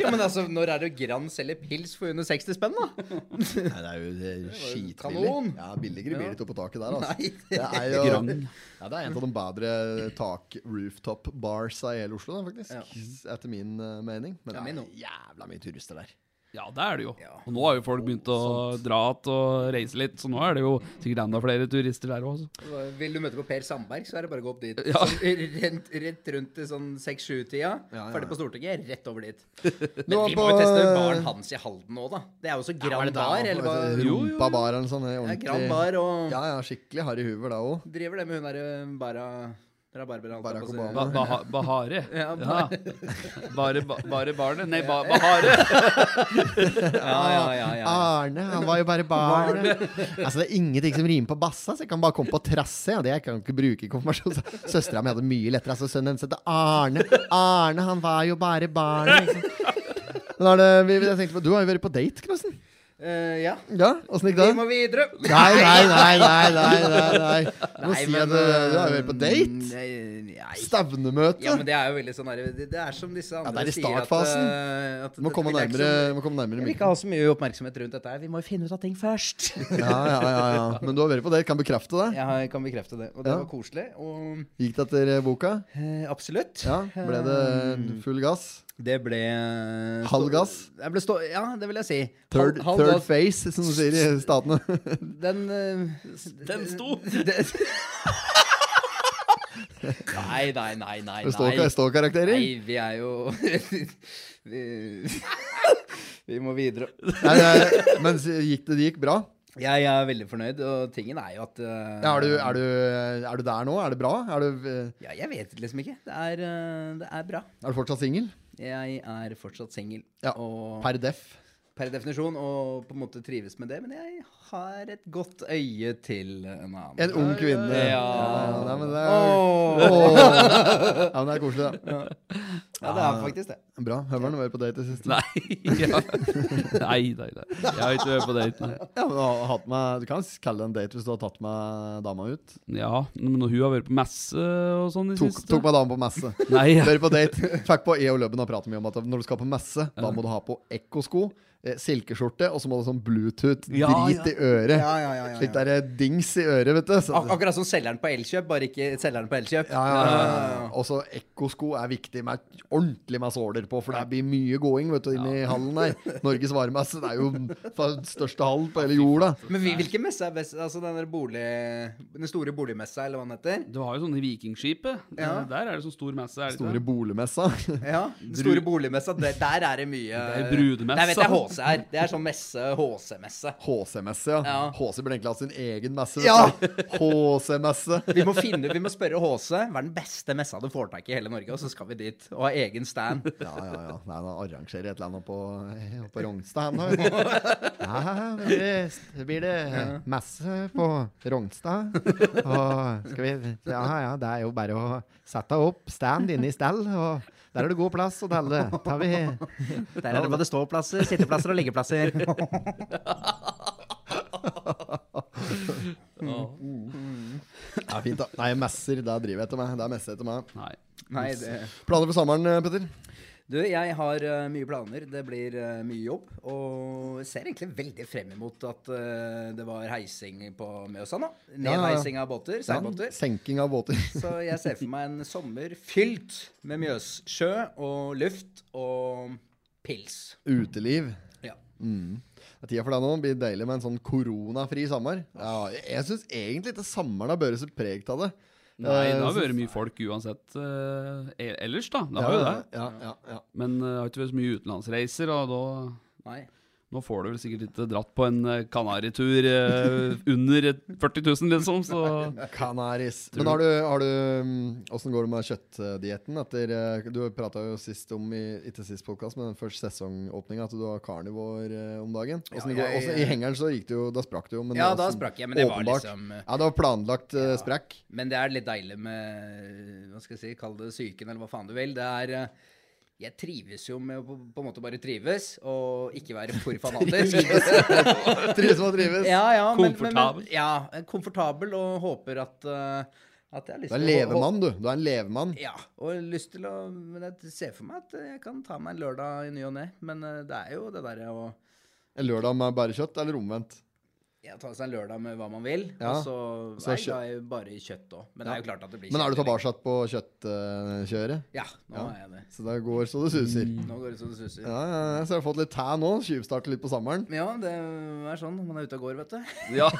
Ja, men altså, når er det Grand selger pils for under 60 spenn, da? Nei, det er jo skitbillig. kanon. Ja, billigere blir det ikke oppe på taket der, altså. Nei. Det er jo ja, det er en av de bedre tak-rooftop-bars i hele Oslo, da, faktisk. Etter min eh, mening. Men det er jævla mye turister der. Ja, det er det jo. Ja. Og nå har jo folk begynt å dra igjen og reise litt, så nå er det jo sikkert enda flere turister der òg. Vil du møte på Per Sandberg, så er det bare å gå opp dit. Ja. Rent, rett, rundt til sånn 6-7-tida. Ja, ja. Ferdig på Stortinget, rett over dit. Men vi må jo teste baren hans i Halden nå, da. Det er jo også Grand Bar, eller hva? Jo, jo, Rumpa bar eller sånt. Er ordentlig- Grand Bar og Ja, ja, skikkelig harry huver da òg. driver det med hun derre Bara Jeg Barack. Obama. Ba ba Bahare. Ja, Ja. Bare, ba bare barnet? Nei, ba Bahare. Ja, ja, ja, ja. Arne, han var jo bare barn. altså, det er ingenting som rimer på bassa, så jeg kan bare komme på trasse. Ja. det jeg kan ikke bruke i konfirmasjon. Så Søstera mi hadde mye lettere. Altså, sønnen hennes heter Arne. Arne, han var jo bare barn. Liksom. Men Arne, vi, jeg tenkte på, Du har jo vært på date, Knossen. Eh, ja. Ja, åssen gikk Vi må videre. Nei, nei, nei, nei, nei, nei, nei. Du må Nei, si men, at du, er vært på eh, date. Nei, nei. Stevnemøte. Ja, men det er jo veldig sånn det, det er som disse andre ja, det er i sier at, startfasen. eh, at må komme jeg nærmere, så- må komme nærmere Vi vil ikke ha så mye oppmerksomhet rundt dette. her Vi må jo finne ut av ting først. Ja, ja, ja, ja. Men du har vært på date. Kan bekrefte det. Ja, Jeg kan bekrefte det. Og det Ja. var koselig. Og Gikk det etter boka? Uh, absolutt. Ja, Ble det full gass? Det ble Halv gass? Jeg ble stå ja, det vil jeg si. Third, halv third face, som du sier i statene. Den uh, Den sto. det- Nei, nei, nei, nei. Det står, nei. står karakterer. Nei, vi er jo vi, vi må videre. Nei, nei, men gikk det, det gikk bra? Jeg er veldig fornøyd, og tingen er jo at uh, Ja, er, du, er, du, er du der nå? Er det bra? Er du, uh, Ja, jeg vet liksom ikke. Det er, uh, det er bra. er du fortsatt singel? Jeg er fortsatt singel. Ja, Per def. per definisjon, og på en måte trives med det. Men jeg har et godt øye til en annen. En ung kvinne. Ja. Ja, nei, men det er, oh. Oh. ja, men det er koselig, da. Ja, det er faktisk det. Bra. Høveren har vært på date i siste. Nei, ja. nei, nei, nei. Jeg har ikke vært på date. Nei. Ja, men du, har hatt med, du kan kalle det en date hvis du har tatt med dama ut. Ja, men hun har vært på messe og sånn i Tok, siste. tok med dama på messe. Nei, ja. Vært på date. Fikk på E og Løbben og prate mye om at når du skal på messe, da må du ha på ekkosko, silkeskjorte, og så må du ha sånn Bluetooth-drit Ja, ja. i øret. Ja, ja, ja, ja, Slik der eh, dings i øret, vet du. Så, Ak akkurat som selgeren på Elkjøp, bare ikke selgeren på Elkjøp. ja, ja, ja, ja. Og så ekkosko er viktig med ordentlig med såler på, for det blir mye gåing vet du, inn i hallen her. Norges varmeste. det er jo den største hallen på hele jorda. Men hvil- hvilken messe er best? Altså den, der bolig, den store boligmessa, eller hva den heter? Du har jo sånne Vikingskipet. Ja. Eh, Der er det sånn stor messe. Er det Store boligmessa. Ja, den store boligmessa. Der, der er det mye Det er brudemessa. Der vet jeg HC er. Det er sånn messe, HC-messe. HC-messe, ja. Ja. HC burde egentlig hatt sin egen messe. Ja! HC-messe. Vi må, finne, vi må spørre HC hva er den beste messa du får tak i i hele Norge, og så skal vi dit og ha egen stand. Ja, ja, ja. Nei, da arrangerer et eller annet på, på Rognstad. blir det, blir det messe på Rognstad. Og skal vi Ja, ja, det er jo bare å sette opp stand inne i stell, og der er det god plass å telle. Tar vi Der er det både ståplasser, sitteplasser og liggeplasser. Det er fint, da. Nei, messer, det driver jeg etter meg. Det er messe etter meg. Nei. Nei, det Planer for sommeren, Petter? Du, jeg har uh, mye planer. Det blir uh, mye jobb. Og ser egentlig veldig frem imot at uh, det var heising på Mjøsa nå. Nedheising av båter. Seilbåter. Senking av båter. Så jeg ser for meg en sommer fylt med Mjøssjø og luft og pils. Uteliv. Ja. Mm. Det er tida for deg nå. Det blir deilig med en sånn koronafri sommer. Ja, jeg jeg syns egentlig ikke sommeren har vært så preg av det. Nei, det har Eh, vært mye folk uansett e- ellers, da. Det har jo det. Ja, ja, ja. Men det det har ikke vært så mye utenlandsreiser, og da Nei. Nå får du vel sikkert ikke dratt på en eh, Kanaritur eh, under 40 000, liksom, så Kanaris. Men har du, har du Åssen går det med kjøttdietten? Eh, Du prata jo sist om, i, ikke sist podkast, men den første sesongåpninga, at du har carnivore eh, om dagen. Hvordan, ja, jeg- Også, I hengeren så gikk det jo Da sprakk det jo. Men Ja, da sprakk jeg, men det var liksom, Ja, det var planlagt ja, sprekk. Men det er litt deilig med Hva skal jeg si, kall det psyken, eller hva faen du vil. Det er Jeg trives jo med å på, på en måte bare trives, og ikke være for fanatisk. Trives med å trives. ja, ja, men, Komfortabel. men, ja, komfortabel, og håper at uh, at jeg har lyst Du er levemann, du. Du er en levemann. Ja, og lyst til å Men jeg ser for meg at jeg kan ta meg en lørdag i ny og ne. Men eh, det er jo det derre å En lørdag med bare kjøtt, eller omvendt? Ja, ta seg en lørdag med hva man vil, Ja. og så Så er jeg glad bare i kjøtt òg. Men det er jo klart at det blir kjøtt. Men er du tilbake på kjøttkjøret? Ja, nå Ja. er jeg det. Så det går så det suser. Nå går det så det suser. Ja, ja, ja, så jeg har fått litt tæ nå. Tjuvstarte litt på sommeren. Ja, det er sånn. Man er ute og går, vet du. Ja.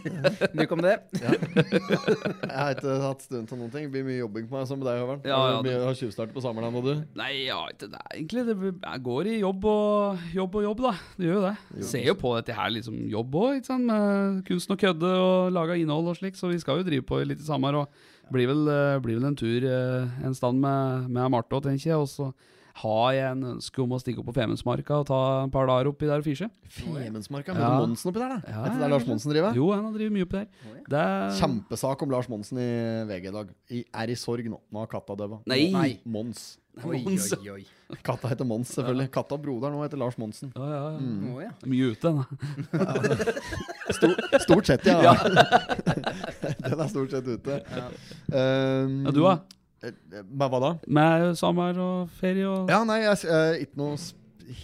Nok om det. Jeg har ikke hatt stund til noen ting. Det blir mye jobbing på meg som med deg, Høveren. Ja, ja, Har det- har tjuvstart på sommeren ennå, du? Nei, ja, ikke det egentlig. Det går i jobb og jobb og jobb, da. Det gjør jo det. Ser jo på dette her liksom jobb òg, ikke sant. Med kunsten å kødde og lage innhold og slik. Så vi skal jo drive på litt i sommer. Og blir vel, eh, blir vel en tur eh, en stand med, med Marte òg, tenker jeg. Og så har jeg en ønske om å stikke opp på Femundsmarka og ta en par dager oppi der og fisje. Femundsmarka. Ja. Monsen oppi der, da. Ja, er ja, det Lars Monsen driver? Jo, han har drevet mye oppi der. Det er Kjempesak om Lars Monsen i VG i dag. I, er i sorg nå. Nå har katta døva. Nei. Nei. Mons. Oi, Mons. oi, oi. Katta heter Mons, selvfølgelig. Katta og broderen nå heter Lars Monsen. Ja, ja, ja. Mm. Oh, ja. Mye ute, da. Stor, stort sett, ja. Den er stort sett ute. Um, Ja, du, da? Med Hva da? Med sommer og ferie og Ja, nei, jeg er ikke noe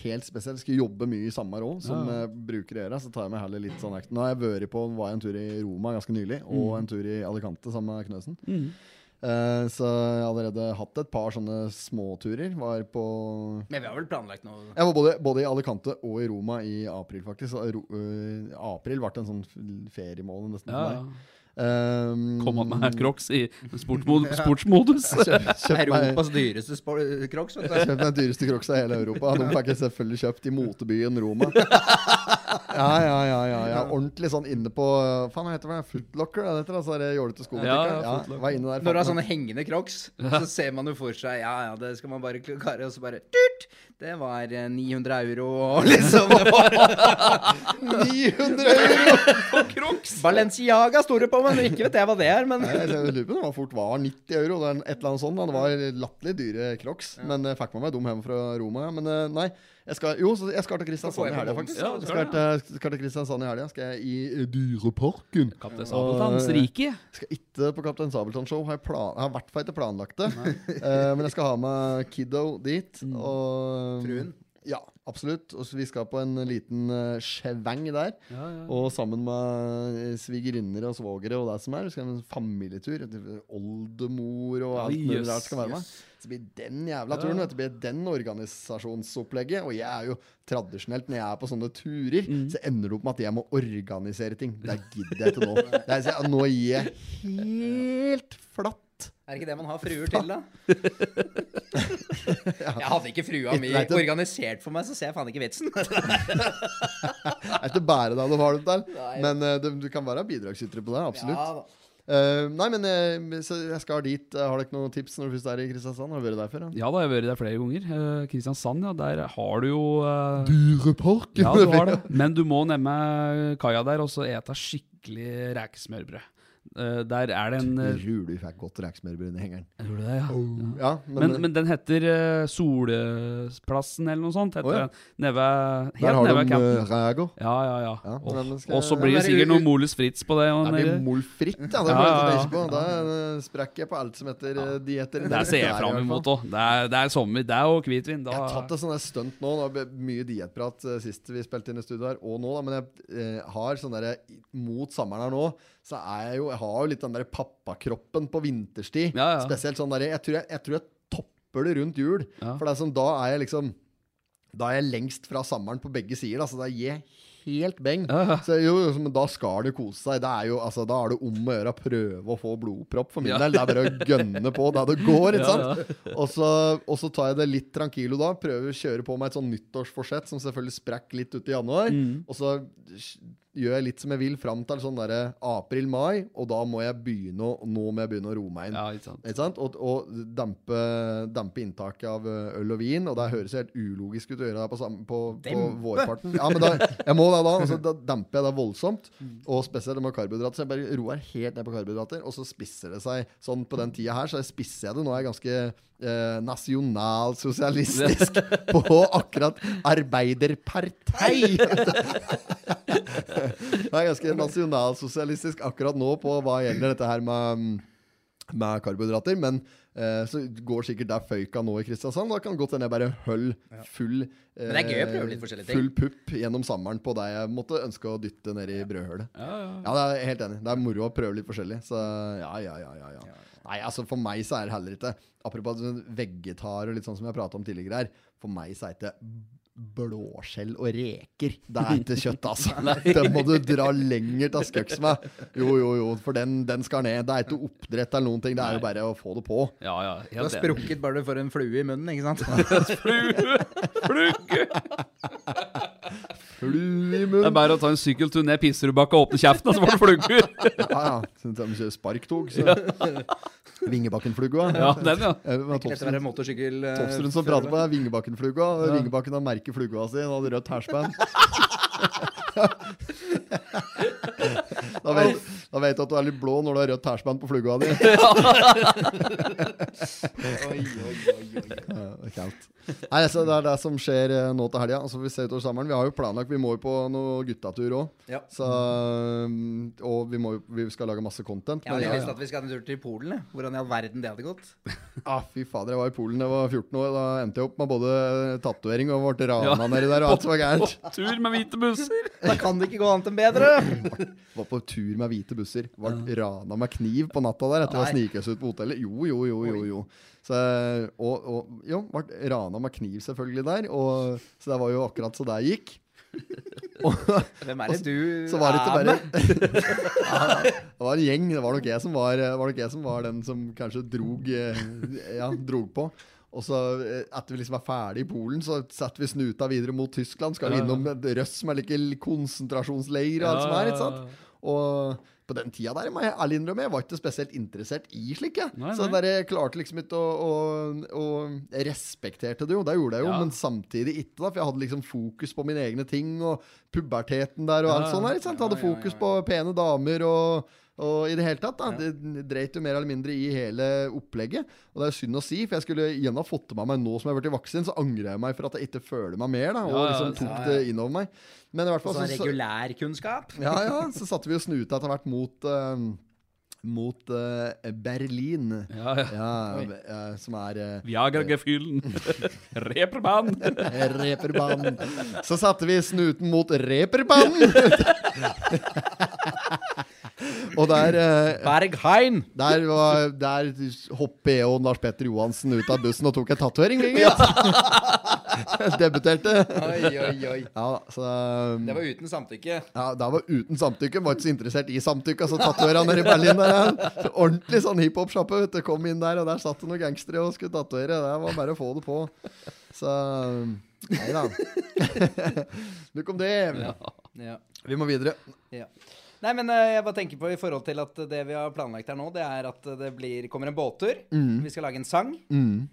helt spesielt. Jeg skal jobbe mye i sommer òg, som Ja. bruker å gjøre. Så tar jeg meg heller litt sånn action. Nå har jeg vært på var jeg en tur i Roma ganske nylig, og en tur i Alicante sammen med Knøsen. Mm. Eh, så jeg har allerede hatt et par sånne småturer. Var på Men vi har vel planlagt noe Jeg var både, både i Alicante og i Roma i april, faktisk. Ro, uh, april ble en sånn feriemål feriemåned nesten Ja, for meg. Um, Kom opp med Crocs i sportsmod sportsmodus. Kjøpt Europas dyreste crocs. Kjøpt den dyreste crocsa i hele Europa. De fikk jeg selvfølgelig kjøpt i motebyen Roma. Ja, ja, ja, ja, ja. Ordentlig sånn inne på Faen, hva heter det? Footlocker? Er det heter, altså, det jålete skobutikk? Ja, Ja, var inne der. Når du har sånne hengende crocs, så ser man jo for seg Ja, ja, det skal man bare klare, og så bare tut, Det var eh, 900 euro, og liksom det var, 900 euro! På Crocs! Balenciaga sto det på, men ikke vet jeg hva det er. Men Nei, Jeg lurer på om det var fort var 90 euro. Det et eller annet sånt. Det var latterlig dyre crocs. Men jeg fikk med meg dem hjemme fra Roma. Men eh, nei, jeg skal, jo, så jeg skal til Kristiansand i helga, faktisk. Ja, Jeg skal skal til, skal til Kristiansand i helga. Skal jeg i eh, Dyreparken. Kaptein Sabeltanns rike. Skal ikke på Kaptein Sabeltann-show. Har jeg, plan, i hvert fall ikke planlagt det. Eh, men jeg skal ha med Kiddo dit. Og Fruen? Ja, absolutt. Og vi skal på en liten uh, der. Ja, ja. Og sammen med eh, svigerinner og svogere og det som er. Vi skal ha en familietur. et- Oldemor og alt mulig rart skal være med. Så det blir den jævla turen. vet du. Blir den organisasjonsopplegget. Og jeg er jo tradisjonelt når jeg er på sånne turer, Mm. så ender det opp med at jeg må organisere ting. Det gidder jeg ikke nå. Er, så- nå gir jeg helt flatt. Er det ikke det man har fruer til, da? Jeg hadde ikke frua mi organisert for meg, så ser jeg faen ikke vitsen. Det er ikke bare det du har det der, men eh, du kan være bidragsytere på det. Absolutt. Ja, da. Eh, nei, men eh, så jeg skal dit. Eh, Har dere noen tips når du først er i Kristiansand? Har du vært der før? Ja da, jeg har vært der flere ganger. Eh, Kristiansand, ja, der har du jo eh, Dyreparken! Ja, du har det. Men du må ned med kaia der og så ete skikkelig rekesmørbrød. Eh, der er det en uh, Tror du fikk godt reksmørbrød i hengeren. Gjorde du det, ja? Ja, Men, men den heter uh, Solplassen eller noe sånt. Heter oh, ja. neve, der har nede de uh, Ræger. Ja, ja, ja. Ja, Og- skal- Og så blir det Men er sikkert noe Molus Fritz på det. Og Det blir nede. molfritt, ja. Det Ja, ja, ja. på. Da eh, sprekker jeg på alt som heter ja. dietter. Det ser jeg fram imot òg. Det, det er sommer, det er jo hvitvin. Da Jeg har tatt et sånt stunt nå. Det ble mye diettprat eh, sist vi spilte inn i studio her, og nå, da. Men jeg eh, har sånn derre Mot sommeren her nå, så er jeg jo Jeg har jo litt den der pappakroppen på vinterstid. Ja, ja. Spesielt sånn der, jeg, tror jeg, jeg tror jeg topper det rundt jul. Ja. For det er sånn, da er jeg liksom Da er jeg lengst fra sommeren på begge sider. Altså, da gir jeg helt beng. Så jo, men da skal det kose seg. Det er jo, altså, da er det om å gjøre å prøve å få blodpropp for min del. Det er bare å gønne på der det går, ikke sant? Og, så, og så tar jeg det litt tranquilo da. Prøver å kjøre på meg et sånn nyttårsforsett som selvfølgelig sprekk litt ut i januar. Mm. Og så gjør jeg litt som jeg vil fram til sånn derre april-mai, og da må jeg begynne å, nå må jeg begynne å roe meg inn. Ja, ikke sant. Ikke sant? Og, og dempe, dempe inntaket av øl og vin. Og det høres helt ulogisk ut å gjøre det på, på, på vårparten. Ja, men da, jeg må det da. Altså, da demper jeg det voldsomt. Og spesielt med karbohydrater. Så jeg bare roer helt ned på karbohydrater, og så spisser det seg sånn på den tida her. Så spisser jeg det. Nå er jeg ganske eh, nasjonalsosialistisk på akkurat arbeiderpartei. Jeg er ganske nasjonalsosialistisk akkurat nå på hva gjelder dette her med, med karbohydrater. Men eh, så går sikkert der føyka nå i Kristiansand. Da kan godt hende jeg bare holder full eh. Full pupp gjennom sommeren på det jeg måtte ønske å dytte ned i brødhølet. Ja, ja. Ja, det er helt enig. Det er moro å prøve litt forskjellig. Så ja, ja, ja, ja, ja. Nei, altså for meg så er det heller ikke Apropos sånn vegetar og litt sånn som jeg prata om tidligere her. For meg så er det ikke blåskjell og reker. Det er ikke kjøtt, altså. Den må du dra lenger til skøks med. Jo, jo, jo, for den, den skal ned. Det er ikke oppdrett eller noen ting. Det er jo bare å få det på. ja, ja Du har sprukket bare du får en flue i munnen, ikke sant? Flue! Flugge! Flue i munnen. Det er bare å ta en sykkeltur ned Pisserudbakka og åpne kjeften, og så får du flugger. Ja, ja. Syns de kjører Sparktog. Så. Vingebakkenflugga. Ja, den, ja. Eh, være motorsykkel... eh, som prater på er Vingebakkenflugga. og Vingebakken har merket flugua si. Han hadde rødt hashband. da, vet, da vet du at du er litt blå når du har rødt hashband på flugga di. oi, det er kaldt. Nei, altså, det er det som skjer eh, nå til helga. Altså, vi ser utover sommeren. Vi har jo planlagt Vi må jo på noe guttatur òg. Ja. Og vi, må, vi skal lage masse content. Jeg litt lyst til at vi skal ha en tur til Polen. Hvordan i all verden det hadde gått. Ah, fy fader, jeg var i Polen da jeg var 14 år. Da endte jeg opp med både tatovering og ble rana nedi der, og alt som var gærent. Tur med hvite busser. Da kan det ikke gå annet enn bedre! Var på tur med hvite busser. Ble rana med kniv på natta der etter å ha sniket seg ut på hotellet. Jo, jo, jo, jo. jo. Så, og, og jo, ble rana med kniv selvfølgelig der. Og, så det var jo akkurat så det gikk. Og, Hvem er det du så var det ikke bare ja, Det var en gjeng. Det var nok jeg som var, var, jeg som var den som kanskje drog, eh, ja, drog på. Og så eh, etter vi liksom er ferdig i Polen, så setter vi snuta videre mot Tyskland. Skal vi innom Røss som er like konsentrasjonsleir og alt som er. ikke sant? Og på den tida der må jeg ærlig innrømme, jeg var ikke spesielt interessert i slike. Nei, Så der jeg klarte liksom ikke å, å, å Jeg respekterte det jo, det gjorde jeg jo, Ja. men samtidig ikke, da. For jeg hadde liksom fokus på mine egne ting og puberteten der og Ja, alt sånt der. ikke sant? Jeg hadde fokus på pene damer og og i det hele tatt, da, det dreit jo mer eller mindre i hele opplegget. Og det er synd å si, for jeg skulle igjen ha fått det med meg nå som jeg har blitt voksen, så angrer jeg meg for at jeg ikke føler meg mer, da, og Ja, liksom tok ja. det innover meg. Men i hvert fall Sånn så, så, regulær kunnskap. ja, ja, så satte vi jo snuta etter hvert mot uh, mot uh, Berlin. Ja, ja. Ja, uh, som er uh, Viagra-gefühlen. Reperbanen. Reperbanen. Så satte vi snuten mot Reeperbahn. Og der Bergheim! Berghain. Der, var, der hoppet jeg og Lars Petter Johansen ut av bussen og tok en tatovering, Ja. Debuterte. Oi, oi, oi. Ja, så um, Det var uten samtykke. ja, Det var uten samtykke. Var ikke så interessert i samtykke. Så tatovera nede i Berlin der. ja. Så Ordentlig sånn hiphop-sjappe. Kom inn der, og der satt det noen gangstere og skulle tatovere. Det var bare å få det på. Så um, Nei da. Nok om det. Ja. Vi må videre. Ja. Nei, men eh, jeg bare tenker på i forhold til at det vi har planlagt her nå, det er at det blir, kommer en båttur. Vi skal lage en sang. Mm.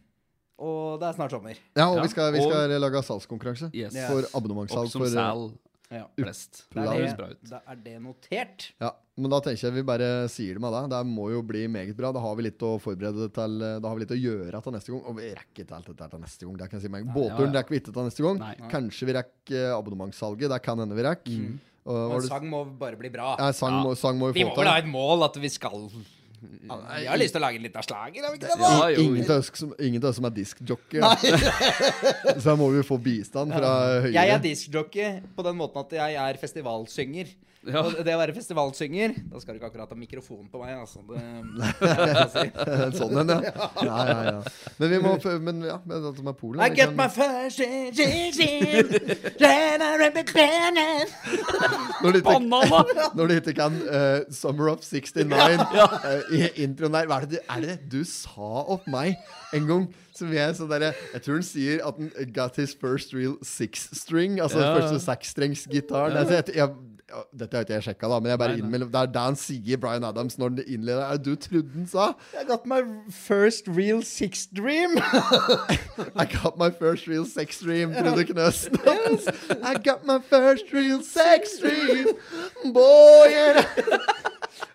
Og det er snart sommer. Ja, og Ja, vi skal, vi og- lage salgskonkurranse. Yes. For Opp abonnementssalg. som For, sæl Ja. flest. Da Det er det, da er det notert. ja, men da tenker jeg vi bare sier det med deg. Det må jo bli meget bra. Da har vi litt å forberede til Da har vi litt å gjøre til neste gang. Og vi rekker ikke alt dette til neste gang. Det kan jeg si meg. Båtturen ja, ja. rekker vi ikke til neste gang. Nei. Kanskje vi rekker abonnementssalget. Det kan hende vi rekker. Og, Og var en sang må bare bli bra. ja, sang, må, sang må vi Vi må vel ha et mål at vi skal Vi har lyst til å lage en liten slager, har vi ikke det? Ja. Ingen av oss som, er diskjockey. Så da må vi få bistand fra Høyre. Jeg er diskjockey på den måten at jeg er festivalsynger. Ja. Og det å være festivalsynger Da skal du ikke akkurat ha mikrofon på meg, altså. Det, si. sånn en, ja. ja, ja, ja. Men vi må Men ja, men det som er Polen I get kan- my first. Når du ikke, når du ikke kan uh, Summer of 69 uh, i introen der Hva er det, er det det du sa opp meg en gang? Som jeg, sånn derre- jeg tror han sier at han got his first real six string. Altså Ja. første seksstrengsgitar. Ja. jeg- jeg- Dette har ikke jeg sjekka, da, men jeg bare Nei, nei. innmelder- det er det han sier, Bryan Adams, når han innleder. Er det du trodde han sa? I got my first real sex dream. I got my first real sex dream, Trude Knøsen. I got my first real sex dream, boy.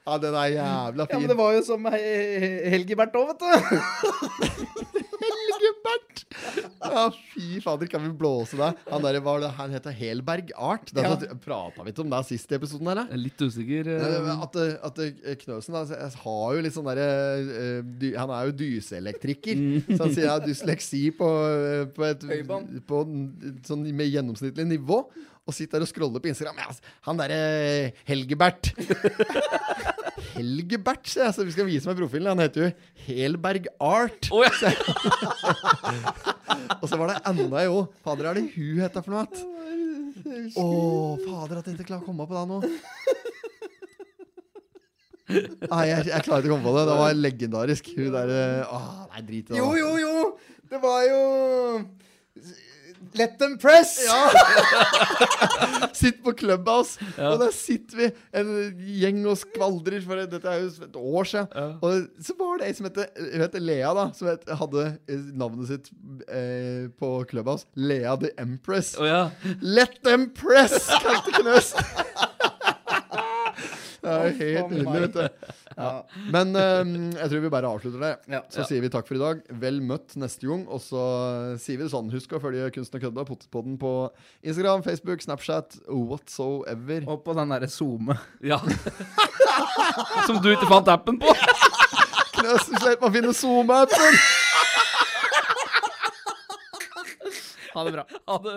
Ja, den er jævla fin. Ja, men det var jo som He- Helgebert òg, vet du. Helgebert! Ja, fy fader, kan vi blåse deg? Han der, var det, han heter Helberg Art. Det er sånn, Prata vi ikke om det sist i episoden her. Jeg er litt usikker. eh, At, at eh, Knøsen har jo litt sånn derre eh, Han er jo dyseelektriker. Så han sier jeg har dysleksi på, på et på, sånn med gjennomsnittlig nivå. Og sitter der og scroller på Instagram. Ja, altså, han derre Helgebert. Helgebert, sier jeg. Så vi skal vise meg profilen. Han heter jo Helberg Art. Oh, ja. Og så var det enda jo. Fader, er det hun heter for noe? Å, fader, at jeg ikke klarer å komme på det nå. Nei, jeg, jeg klarer ikke å komme på det. Det var legendarisk. Hun derre Å, nei, drit i det. Jo, jo, jo. Det var jo Let them press. Sitt på Clubhouse, og der sitter vi, en gjeng og skvaldrer, for dette er jo et år siden. Og så var det ei som heter, hun Lea, da, som het, hadde eh, navnet sitt eh, på Clubhouse. Lea the Empress. Oh, ja. Let them press, kalte Knøs. Det er helt nydelig, vet du. Ja. Men um, jeg tror vi bare avslutter det. Ja. Så sier vi takk for i dag. Vel møtt neste gang. Og så sier vi det sånn. Husk å følge Kunsten og kødda, Pottetpodden på Instagram, Facebook, Snapchat, whatsoever. Og på den derre SoMe. ja. Som du ikke fant appen på? Knøsen slipper å finne SoMe-appen! Ha det bra. Ha det.